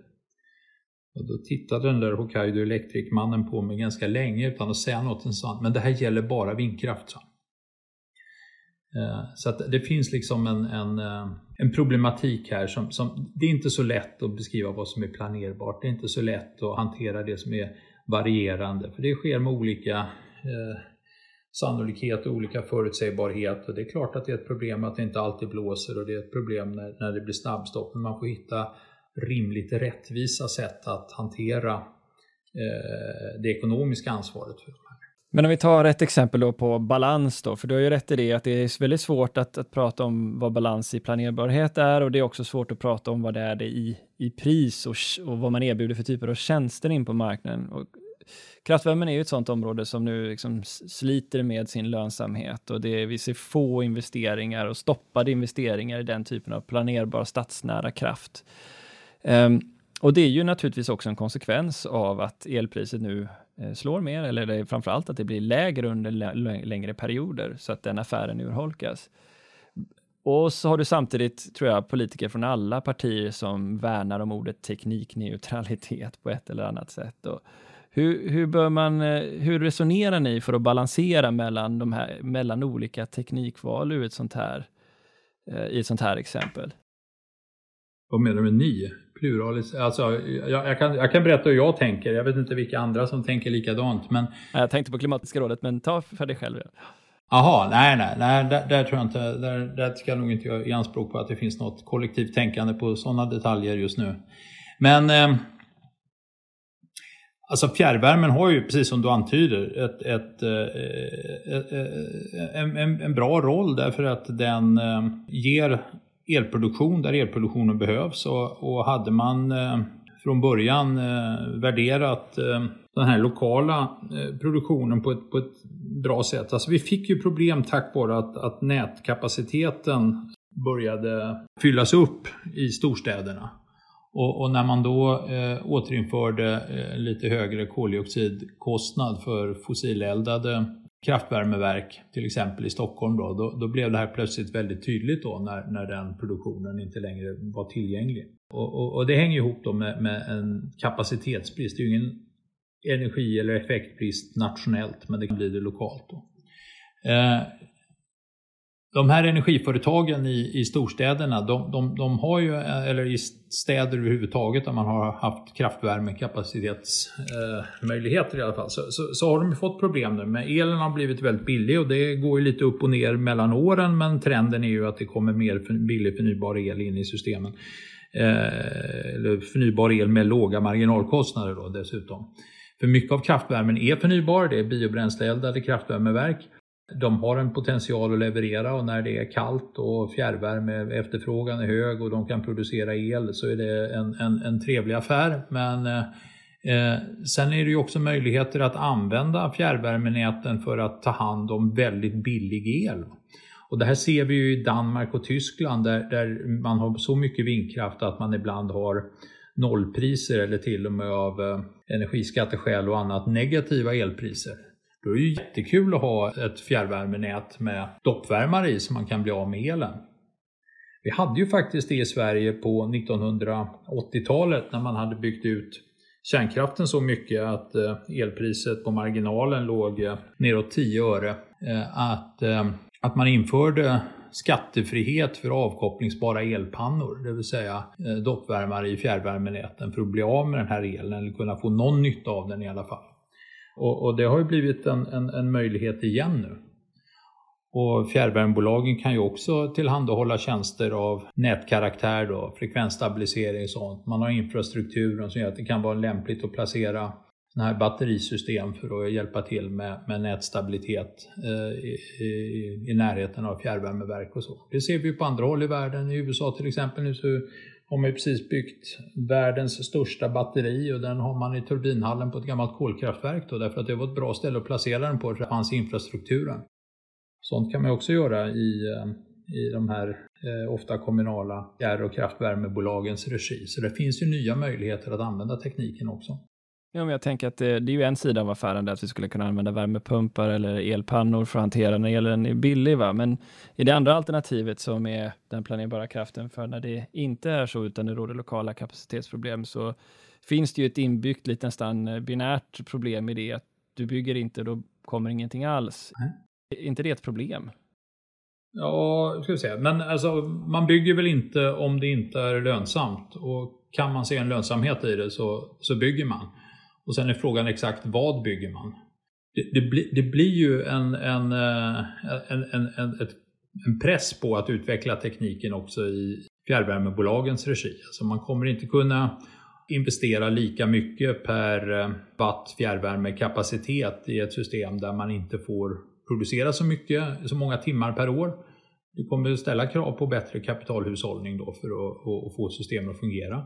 Och då tittade den där Hokkaido Electric-mannen på mig ganska länge utan att säga något. sånt. men det här gäller bara vindkraft. Så. Eh, så att det finns liksom en, en, eh, en problematik här som, som, det är inte så lätt att beskriva vad som är planerbart. Det är inte så lätt att hantera det som är varierande. För det sker med olika eh, sannolikhet och olika förutsägbarhet. Och det är klart att det är ett problem att det inte alltid blåser och det är ett problem när, när det blir snabbstopp. Men man får hitta rimligt rättvisa sätt att hantera eh, det ekonomiska ansvaret för de. Men om vi tar ett exempel då på balans då, för du har ju rätt i det att det är väldigt svårt att, att prata om vad balans i planerbarhet är och det är också svårt att prata om vad det är det i, i pris och, och vad man erbjuder för typer av tjänster in på marknaden. Och kraftvärmen är ju ett sådant område som nu liksom sliter med sin lönsamhet och det, vi ser få investeringar och stoppade investeringar i den typen av planerbar stadsnära kraft. Um, och det är ju naturligtvis också en konsekvens av att elpriset nu eh, slår mer, eller det är framförallt att det blir lägre under längre perioder, så att den affären urholkas. Och så har du samtidigt, tror jag, politiker från alla partier som värnar om ordet teknikneutralitet på ett eller annat sätt. Och hur, hur, bör man, eh, hur resonerar ni för att balansera mellan, de här, mellan olika teknikval ur ett sånt här, eh, i ett sånt här exempel? Vad menar du med ni? Pluralis? Alltså, jag, jag, kan, jag kan berätta hur jag tänker. Jag vet inte vilka andra som tänker likadant. Men... Jag tänkte på Klimatiska rådet, men ta för dig själv. Jaha, nej, nej, nej där, där, tror jag inte, där, där ska jag nog inte göra i anspråk på att det finns något kollektivt tänkande på sådana detaljer just nu. Men eh, Alltså fjärrvärmen har ju, precis som du antyder, ett, ett, ett, eh, eh, en, en, en, bra roll därför att den eh, ger elproduktion där elproduktionen behövs. Och, och hade man eh, från början eh, värderat eh, den här lokala produktionen på ett, på ett bra sätt. Alltså vi fick ju problem tack vare att, att nätkapaciteten började fyllas upp i storstäderna. Och, och, när man då eh, återinförde eh, lite högre koldioxidkostnad för fossileldade kraftvärmeverk, till exempel i Stockholm, då, då, då, blev det här plötsligt väldigt tydligt då när, när den produktionen inte längre var tillgänglig. Och, och, och det hänger ihop då med, med, en kapacitetsbrist. Det är ju ingen energi eller effektbrist nationellt, men det kan bli det lokalt. Då. Eh, de här energiföretagen i, i storstäderna, de, de, de, har ju, eh, eller i städer överhuvudtaget där man har haft kraftvärmekapacitetsmöjligheter eh, i alla fall, så, så, så, har de fått problem nu. Men elen har blivit väldigt billig och det går ju lite upp och ner mellan åren, men trenden är ju att det kommer mer för, billig förnybar el in i systemen. Eh, eller förnybar el med låga marginalkostnader då dessutom. För mycket av kraftvärmen är förnybar, det är biobränsleeldade kraftvärmeverk. De har en potential att leverera och när det är kallt och fjärrvärme efterfrågan är hög och de kan producera el så är det en, en, en trevlig affär. Men eh, sen är det ju också möjligheter att använda fjärrvärmenäten för att ta hand om väldigt billig el. Och det här ser vi ju i Danmark och Tyskland där, där man har så mycket vindkraft att man ibland har nollpriser eller till och med av eh, energiskatteskäl och annat negativa elpriser. Då är det ju jättekul att ha ett fjärrvärmenät med doppvärmare i så man kan bli av med elen. Vi hade ju faktiskt det i Sverige på 1980-talet när man hade byggt ut kärnkraften så mycket att eh, elpriset på marginalen låg eh, neråt 10 öre. Eh, att, att man införde skattefrihet för avkopplingsbara elpannor, det vill säga doppvärmare i fjärrvärmenäten för att bli av med den här elen eller kunna få någon nytta av den i alla fall. Och, och det har ju blivit en, en, en, möjlighet igen nu. Och fjärrvärmebolagen kan ju också tillhandahålla tjänster av nätkaraktär, då, frekvensstabilisering och sånt. Man har infrastrukturen som gör att det kan vara lämpligt att placera sådana här batterisystem för att hjälpa till med, med nätstabilitet eh, i, i, i, närheten av fjärrvärmeverk och så. Det ser vi på andra håll i världen. I USA till exempel nu så har man ju precis byggt världens största batteri och den har man i turbinhallen på ett gammalt kolkraftverk då, därför att det var ett bra ställe att placera den på för det fanns infrastrukturen. Sånt kan man också göra i, eh, i de här eh, ofta kommunala fjärr och kraftvärmebolagens regi. Så det finns ju nya möjligheter att använda tekniken också. Ja, men jag tänker att det, det, är ju en sida av affären där att vi skulle kunna använda värmepumpar eller elpannor för att hantera när elen är billig. Va? Men i det andra alternativet som är den planerbara kraften för när det inte är så utan det råder lokala kapacitetsproblem så finns det ju ett inbyggt, lite nästan eh, binärt problem i det, att du bygger inte, då kommer ingenting alls. Mm. Är inte det ett problem? Ja, ska vi säga. Men alltså, man bygger väl inte om det inte är lönsamt. Och kan man se en lönsamhet i det så, så bygger man. Och sen är frågan exakt vad bygger man? Det, det, bli, det blir ju en, en, eh, en, en, en, ett, en press på att utveckla tekniken också i fjärrvärmebolagens regi. Alltså man kommer inte kunna investera lika mycket per eh, watt fjärrvärmekapacitet i ett system där man inte får producera så mycket, så många timmar per år. Det kommer att ställa krav på bättre kapitalhushållning då för att, att få systemet att fungera.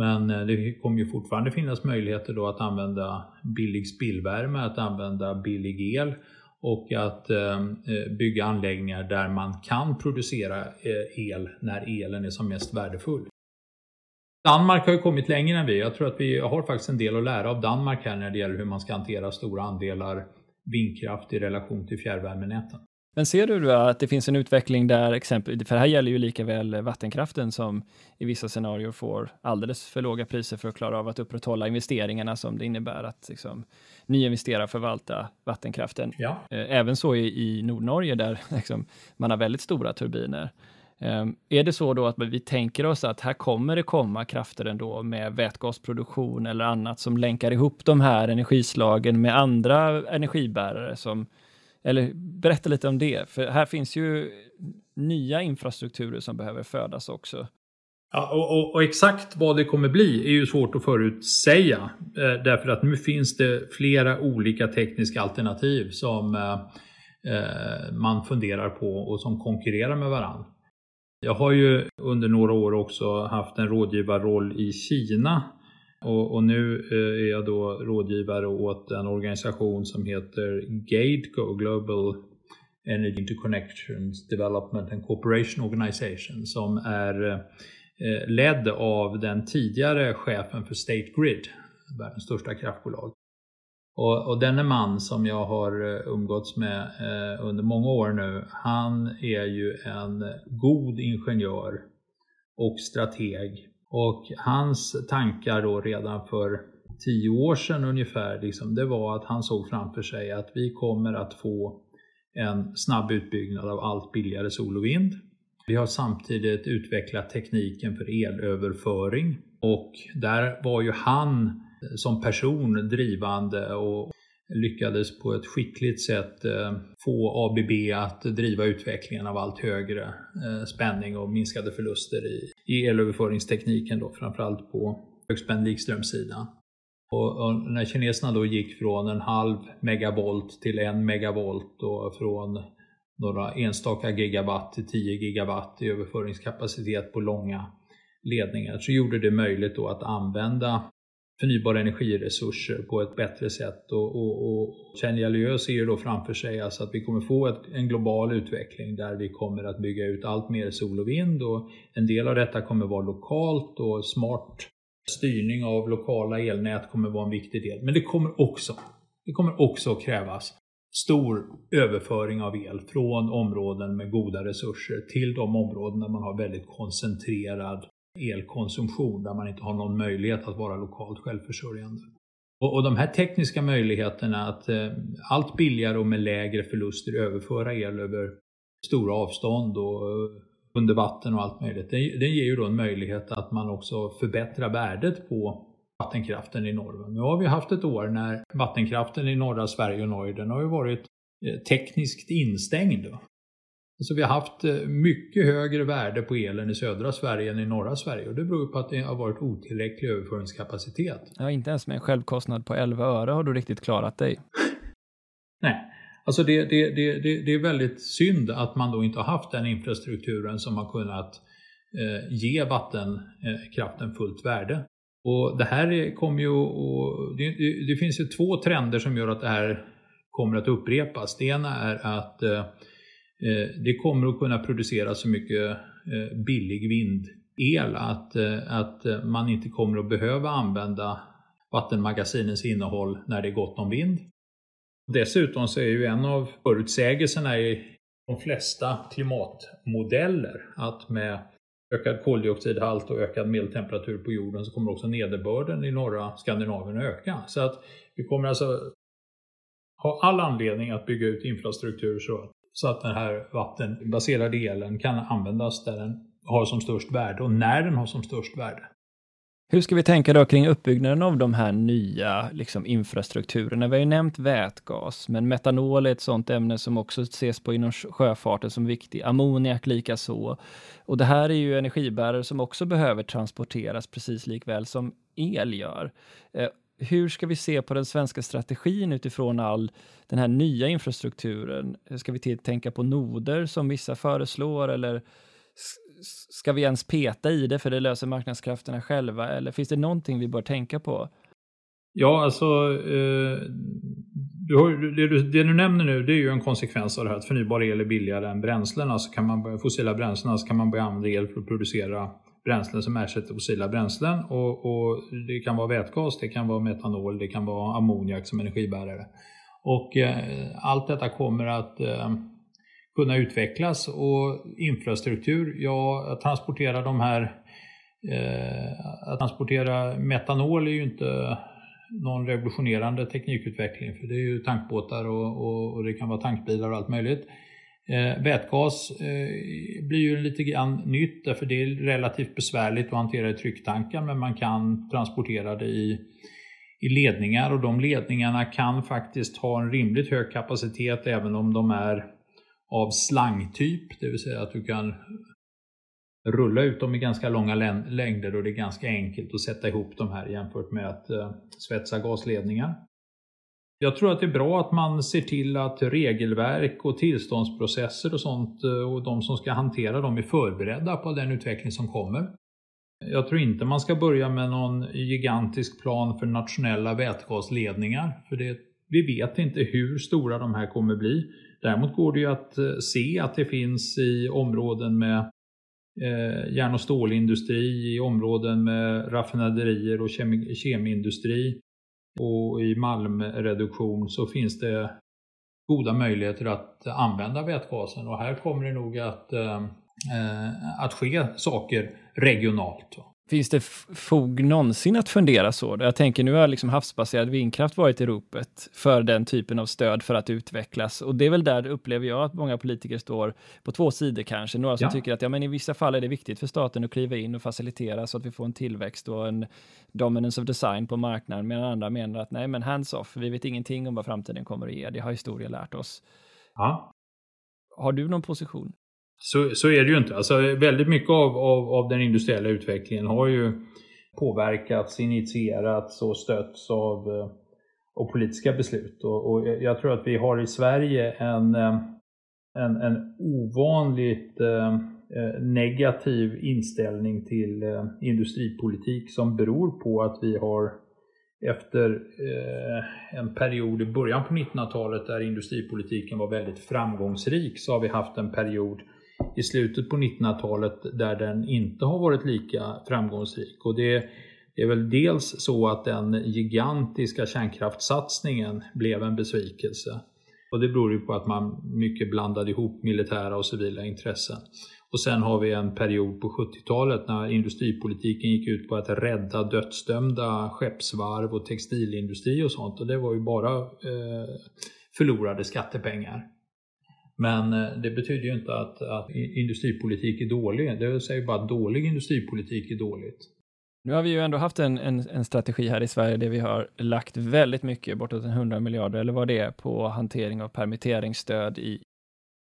Men eh, det kommer ju fortfarande finnas möjligheter då att använda billig spillvärme, att använda billig el och att eh, eh bygga anläggningar där man kan producera eh, el när elen är som mest värdefull. Danmark har ju kommit längre än vi. Jag tror att vi har faktiskt en del att lära av Danmark här när det gäller hur man ska hantera stora andelar vindkraft i relation till fjärrvärmenäten. Men ser du då att det finns en utveckling där, exempel, för det här gäller ju lika väl vattenkraften som i vissa scenarier får alldeles för låga priser för att klara av att upprätthålla investeringarna som det innebär att liksom, nyinvestera och förvalta vattenkraften. Ja. Eh, även så i, i Nordnorge där liksom, man har väldigt stora turbiner. Ehm, är det så då att vi tänker oss att här kommer det komma krafter ändå med vätgasproduktion eller annat som länkar ihop de här energislagen med andra energibärare som eller berätta lite om det, för här finns ju nya infrastrukturer som behöver födas också. Ja, och, och, och, exakt vad det kommer bli är ju svårt att förutsäga. Eh, därför att nu finns det flera olika tekniska alternativ som eh, eh man funderar på och som konkurrerar med varandra. Jag har ju under några år också haft en rådgivarroll i Kina och, och, nu eh, är jag då rådgivare åt en organisation som heter GATECO, Global Energy Interconnections Development and Cooperation Organization, som är eh, ledd av den tidigare chefen för State Grid, världens största kraftbolag. Och, och denne man som jag har eh, umgåtts med eh, under många år nu, han är ju en god ingenjör och strateg. Och hans tankar då redan för tio år sedan ungefär, liksom, det var att han såg framför sig att vi kommer att få en snabb utbyggnad av allt billigare sol och vind. Vi har samtidigt utvecklat tekniken för elöverföring och där var ju han som person drivande och lyckades på ett skickligt sätt eh, få ABB att driva utvecklingen av allt högre eh, spänning och minskade förluster i elöverföringstekniken då, framförallt på högspänd likströmssidan. Och, när kineserna då gick från en halv megavolt till en megavolt och från några enstaka gigawatt till 10 gigawatt i överföringskapacitet på långa ledningar så gjorde det möjligt då att använda förnybara energiresurser på ett bättre sätt. Och, och, och Chen ser då framför sig alltså att vi kommer få ett, en global utveckling där vi kommer att bygga ut allt mer sol och vind och en del av detta kommer vara lokalt och smart styrning av lokala elnät kommer vara en viktig del. Men det kommer också, det kommer också krävas stor överföring av el från områden med goda resurser till de områden där man har väldigt koncentrerad elkonsumtion där man inte har någon möjlighet att vara lokalt självförsörjande. Och, och de här tekniska möjligheterna att eh, allt billigare och med lägre förluster överföra el över stora avstånd och eh, under vatten och allt möjligt. Den, den ger ju då en möjlighet att man också förbättrar värdet på vattenkraften i norr. Nu har vi haft ett år när vattenkraften i norra Sverige och Norge den har ju varit eh, tekniskt instängd. Så vi har haft eh, mycket högre värde på elen i södra Sverige än i norra Sverige och det beror på att det har varit otillräcklig överföringskapacitet. Ja, inte ens med en självkostnad på 11 öre har du riktigt klarat dig. Nej, alltså det, det, det, det, är väldigt synd att man då inte har haft den infrastrukturen som har kunnat eh, ge vattenkraften fullt värde. Och det här kommer ju och det, det, finns ju två trender som gör att det här kommer att upprepas. Det ena är att eh, Eh, Eh, det kommer att kunna producera så mycket eh, billig vindel att, eh, att man inte kommer att behöva använda vattenmagasinens innehåll när det är gott om vind. Dessutom så är ju en av förutsägelserna i de flesta klimatmodeller att med ökad koldioxidhalt och ökad medeltemperatur på jorden så kommer också nederbörden i norra Skandinavien att öka. Så att vi kommer alltså ha all anledning att bygga ut infrastruktur så, så att den här vattenbaserade elen kan användas där den har som störst värde och när den har som störst värde. Hur ska vi tänka då kring uppbyggnaden av de här nya liksom, infrastrukturerna? Vi har ju nämnt vätgas, men metanol är ett sådant ämne som också ses på inom sjöfarten som viktig. Ammoniak lika så. Och det här är ju energibärare som också behöver transporteras precis likväl som el gör. Eh, hur ska vi se på den svenska strategin utifrån all den här nya infrastrukturen? Ska vi tänka på noder som vissa föreslår eller ska vi ens peta i det för det löser marknadskrafterna själva eller finns det någonting vi bör tänka på? Ja, alltså eh, du har, det, du, det, du, nämner nu det är ju en konsekvens av det här att förnybar el är billigare än bränslen. Alltså kan man, fossila bränslen, alltså kan man börja använda el för att producera bränslen som ersätter fossila bränslen. Och, och, Det kan vara vätgas, det kan vara metanol, det kan vara ammoniak som energibärare. Och eh, allt detta kommer att eh, kunna utvecklas och infrastruktur, ja, att transportera de här eh, att transportera metanol är ju inte någon revolutionerande teknikutveckling för det är ju tankbåtar och, och, och det kan vara tankbilar och allt möjligt. Eh, vätgas eh, blir ju lite grann nytt därför det är relativt besvärligt att hantera i trycktankar men man kan transportera det i, i ledningar och de ledningarna kan faktiskt ha en rimligt hög kapacitet även om de är av slangtyp, det vill säga att du kan rulla ut dem i ganska långa längder och det är ganska enkelt att sätta ihop de här jämfört med att eh, svetsa gasledningar. Jag tror att det är bra att man ser till att regelverk och tillståndsprocesser och sånt eh, och de som ska hantera dem är förberedda på den utveckling som kommer. Jag tror inte man ska börja med någon gigantisk plan för nationella vätgasledningar, för det, vi vet inte hur stora de här kommer bli. Däremot går det ju att eh, se att det finns i områden med eh, järn och stålindustri, i områden med raffinaderier och kemi kemiindustri och i malmreduktion så finns det goda möjligheter att använda vätgasen och här kommer det nog att, eh, eh att ske saker regionalt. Finns det fog någonsin att fundera så? Jag tänker nu har liksom havsbaserad vindkraft varit i ropet för den typen av stöd för att utvecklas och det är väl där upplever jag att många politiker står på två sidor kanske. Några som ja. tycker att ja, men i vissa fall är det viktigt för staten att kliva in och facilitera så att vi får en tillväxt och en dominance of design på marknaden medan andra menar att nej, men hands off. Vi vet ingenting om vad framtiden kommer att ge. Det har historien lärt oss. Ja. Har du någon position? Så, så är det ju inte. Alltså, väldigt mycket av, av, av den industriella utvecklingen har ju påverkats, initierats och stötts av, eh, av politiska beslut. Och, och, jag tror att vi har i Sverige en, eh, en, en ovanligt eh, eh negativ inställning till industripolitik som beror på att vi har efter en period i början på 1900-talet där industripolitiken var väldigt framgångsrik så har vi haft en period i slutet på 1900-talet där den inte har varit lika framgångsrik. Och det är väl dels så att den gigantiska kärnkraftssatsningen blev en besvikelse. Och det beror ju på att man mycket blandade ihop militära och civila intressen. Och sen har vi en period på 70-talet när industripolitiken gick ut på att rädda dödsdömda skeppsvarv och textilindustri och sånt. Och det var ju bara eh, förlorade skattepengar. Men eh, det betyder ju inte att, att industripolitik är dålig. Det säger bara att dålig industripolitik är dåligt. Nu har vi ju ändå haft en, en, en, strategi här i Sverige där vi har lagt väldigt mycket, bortåt 100 miljarder eller vad det är, på hantering av permitteringsstöd i,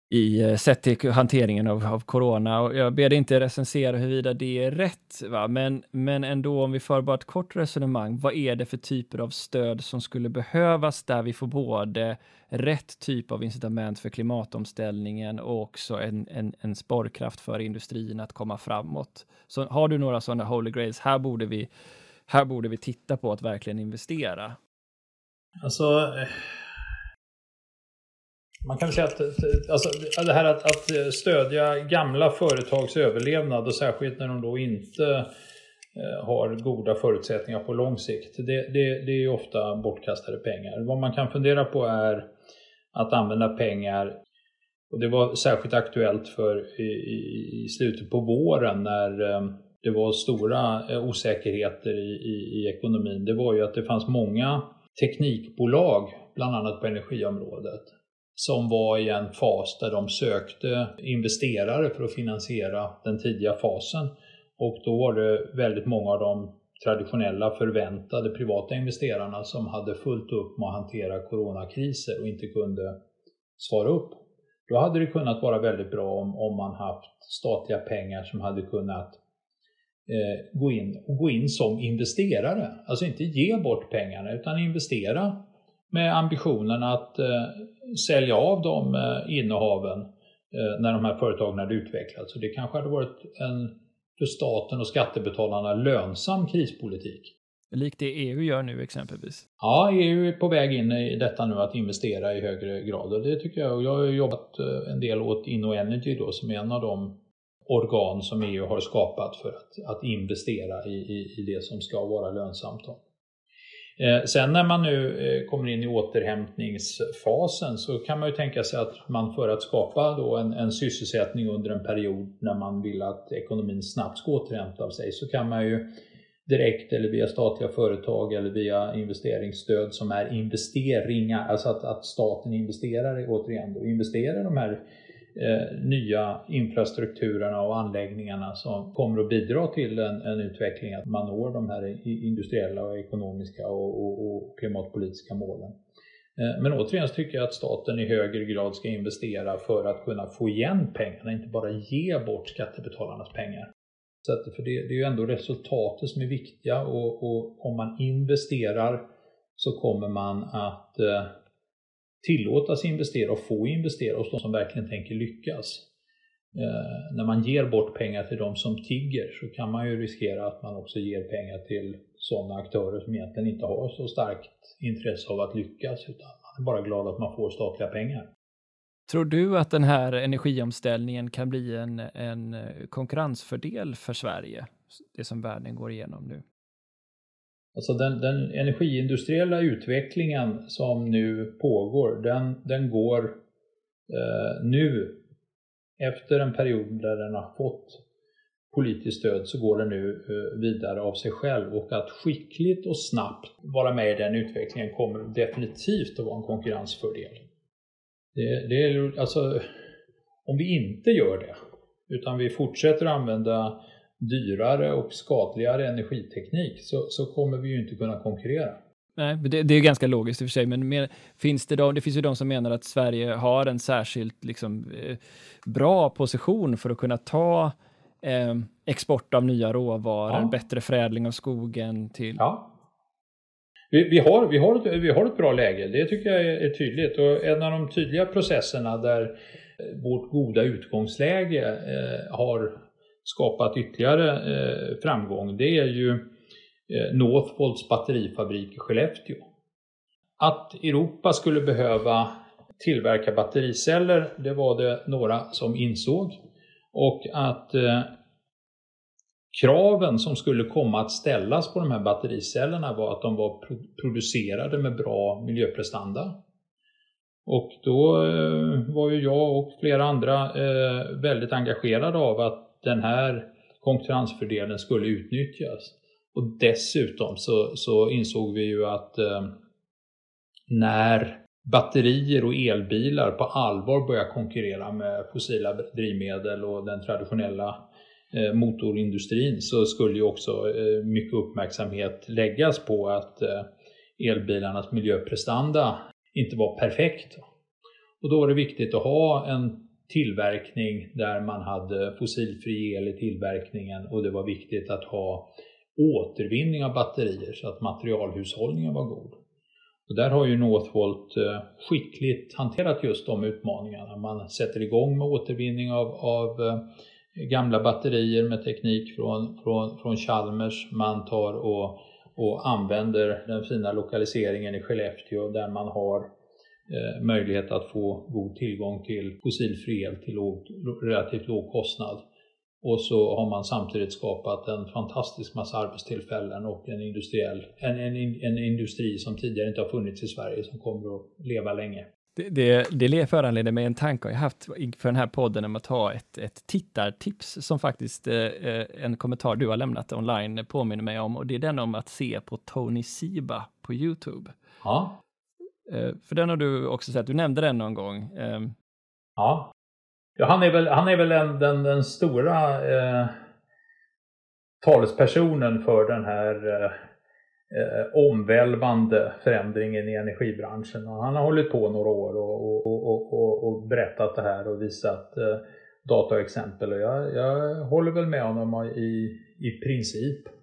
i eh, sett till hanteringen av, av corona. Och jag ber dig inte recensera huruvida det är rätt, va? Men, men ändå om vi för bara ett kort resonemang, vad är det för typer av stöd som skulle behövas där vi får både rätt typ av incitament för klimatomställningen och också en, en, en sparkraft för industrin att komma framåt. Så har du några sådana holy grails, här borde vi, här borde vi titta på att verkligen investera. Alltså eh, man kan säga att eh, alltså, det här att, att eh, stödja gamla företags överlevnad och särskilt när de då inte eh, har goda förutsättningar på lång sikt. Det, det, det är ofta bortkastade pengar. Vad man kan fundera på är att använda pengar Och det var särskilt aktuellt för i, i slutet på våren när det var stora osäkerheter i, i, i ekonomin. Det var ju att det fanns många teknikbolag, bland annat på energiområdet, som var i en fas där de sökte investerare för att finansiera den tidiga fasen. Och då var det väldigt många av de traditionella förväntade privata investerarna som hade fullt upp med att hantera coronakriser och inte kunde svara upp. Då hade det kunnat vara väldigt bra om, om man haft statliga pengar som hade kunnat eh, gå, in, och gå in som investerare. Alltså inte ge bort pengarna utan investera med ambitionen att eh, sälja av de eh, innehaven eh, när de här företagen hade utvecklats. Så det kanske hade varit en för staten och skattebetalarna lönsam krispolitik. Likt det EU gör nu exempelvis? Ja, EU är på väg in i detta nu att investera i högre grad och det tycker jag. Jag har jobbat en del åt InnoEnergy då som är en av de organ som EU har skapat för att, att investera i, i, i det som ska vara lönsamt. Då. Eh, sen när man nu eh, kommer in i återhämtningsfasen så kan man ju tänka sig att man för att skapa då en, en sysselsättning under en period när man vill att ekonomin snabbt ska återhämta sig så kan man ju direkt eller via statliga företag eller via investeringsstöd som är investeringar, alltså att, att staten investerar återigen då, investerar de här eh, nya infrastrukturerna och anläggningarna som kommer att bidra till en, en utveckling att man når de här industriella och ekonomiska och, och, och klimatpolitiska målen. Eh, men återigen så tycker jag att staten i högre grad ska investera för att kunna få igen pengarna, inte bara ge bort skattebetalarnas pengar. Så att, för det, det är ju ändå resultatet som är viktiga och, och om man investerar så kommer man att eh, tillåtas investera och få investera hos de som verkligen tänker lyckas. Eh, när man ger bort pengar till de som tigger så kan man ju riskera att man också ger pengar till sådana aktörer som egentligen inte har så starkt intresse av att lyckas utan man är bara glad att man får statliga pengar. Tror du att den här energiomställningen kan bli en, en konkurrensfördel för Sverige, det som världen går igenom nu? Alltså den, den energiindustriella utvecklingen som nu pågår, den, den går eh, nu efter en period där den har fått politiskt stöd så går den nu eh, vidare av sig själv och att skickligt och snabbt vara med i den utvecklingen kommer definitivt att vara en konkurrensfördel. Det, det är alltså, om vi inte gör det utan vi fortsätter använda dyrare och skadligare energiteknik så, så kommer vi ju inte kunna konkurrera. Nej, det, det är ganska logiskt i och för sig, men mer, finns det, då, det finns ju de som menar att Sverige har en särskilt liksom, eh, bra position för att kunna ta eh, export av nya råvaror, ja. bättre förädling av skogen till... Ja. Vi, vi, har, vi, har ett, vi har ett bra läge, det tycker jag är, är tydligt. Och en av de tydliga processerna där vårt goda utgångsläge eh, har skapat ytterligare eh, framgång det är ju eh, Northvolts batterifabrik i Skellefteå. Att Europa skulle behöva tillverka battericeller, det var det några som insåg. Och att eh, kraven som skulle komma att ställas på de här battericellerna var att de var producerade med bra miljöprestanda. Och då eh, var ju jag och flera andra eh, väldigt engagerade av att den här konkurrensfördelen skulle utnyttjas. Och dessutom så, så insåg vi ju att eh, när batterier och elbilar på allvar börjar konkurrera med fossila drivmedel och den traditionella eh, motorindustrin så skulle ju också eh, mycket uppmärksamhet läggas på att eh, elbilarnas miljöprestanda inte var perfekt. Och då var det viktigt att ha en tillverkning där man hade fossilfri el i tillverkningen och det var viktigt att ha återvinning av batterier så att materialhushållningen var god. Och där har ju Northvolt eh, skickligt hanterat just de utmaningarna. Man sätter igång med återvinning av, av eh, gamla batterier med teknik från, från, från Chalmers. Man tar och, och använder den fina lokaliseringen i Skellefteå där man har möjlighet att få god tillgång till fossilfri el till låg, relativt låg kostnad. Och så har man samtidigt skapat en fantastisk massa arbetstillfällen och en, industriell, en, en, en industri som tidigare inte har funnits i Sverige som kommer att leva länge. Det, det, det föranleder mig en tanke jag haft inför den här podden om att ha ett, ett tittartips som faktiskt eh, eh, en kommentar du har lämnat online påminner mig om och det är den om att se på Tony Siba på Youtube. Ja. Eh, för den har du också sett, du nämnde den någon gång. Ehm, ja. ja, han är väl, han är väl en, den, den stora eh, talespersonen för den här eh, eh, omvälvande förändringen i energibranschen. Och han har hållit på några år och, och, och, och berättat det här och visat eh, dataexempel. Och jag, jag håller väl med honom i, i princip.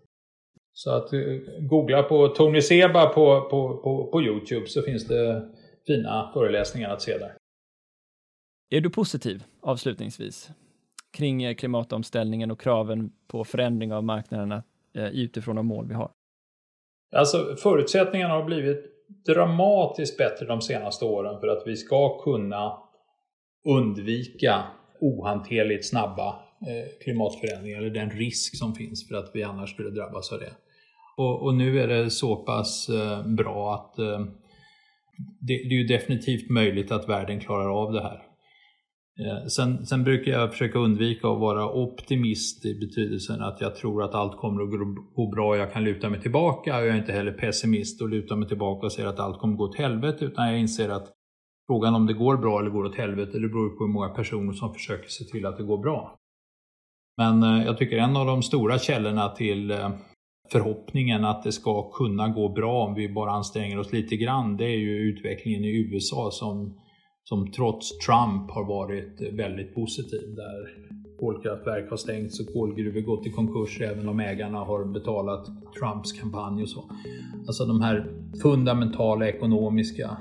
Så att eh, googla på Tony Seba på, på, på, på Youtube så finns det fina föreläsningar att se där. Är du positiv avslutningsvis kring eh, klimatomställningen och kraven på förändring av marknaderna eh, utifrån de mål vi har? Alltså förutsättningarna har blivit dramatiskt bättre de senaste åren för att vi ska kunna undvika ohanterligt snabba klimatförändringar eller den risk som finns för att vi annars skulle drabbas av det. Och, och nu är det så pass eh, bra att eh, det, det är ju definitivt möjligt att världen klarar av det här. Eh, sen, sen, brukar jag försöka undvika att vara optimist i betydelsen att jag tror att allt kommer att gå bra och jag kan luta mig tillbaka. Jag är inte heller pessimist och lutar mig tillbaka och säger att allt kommer att gå åt helvete utan jag inser att frågan om det går bra eller går åt helvete det beror på hur många personer som försöker se till att det går bra. Men eh, jag tycker en av de stora källorna till eh, förhoppningen att det ska kunna gå bra om vi bara anstränger oss lite grann det är ju utvecklingen i USA som som trots Trump har varit väldigt positiv. Där kolkraftverk har stängts och kolgruvor gått i konkurs även om ägarna har betalat Trumps kampanj och så. Alltså de här fundamentala ekonomiska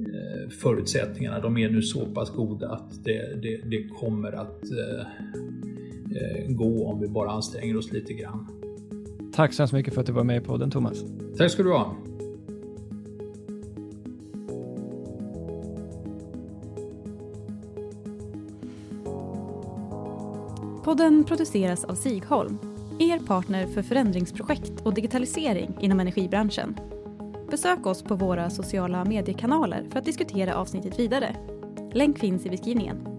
eh, förutsättningarna, de är nu så pass goda att det, det, det kommer att eh, eh gå om vi bara anstränger oss lite grann. Tack så hemskt mycket för att du var med i podden Thomas. Tack ska du ha. Podden produceras av Sigholm, er partner för förändringsprojekt och digitalisering inom energibranschen. Besök oss på våra sociala mediekanaler för att diskutera avsnittet vidare. Länk finns i beskrivningen.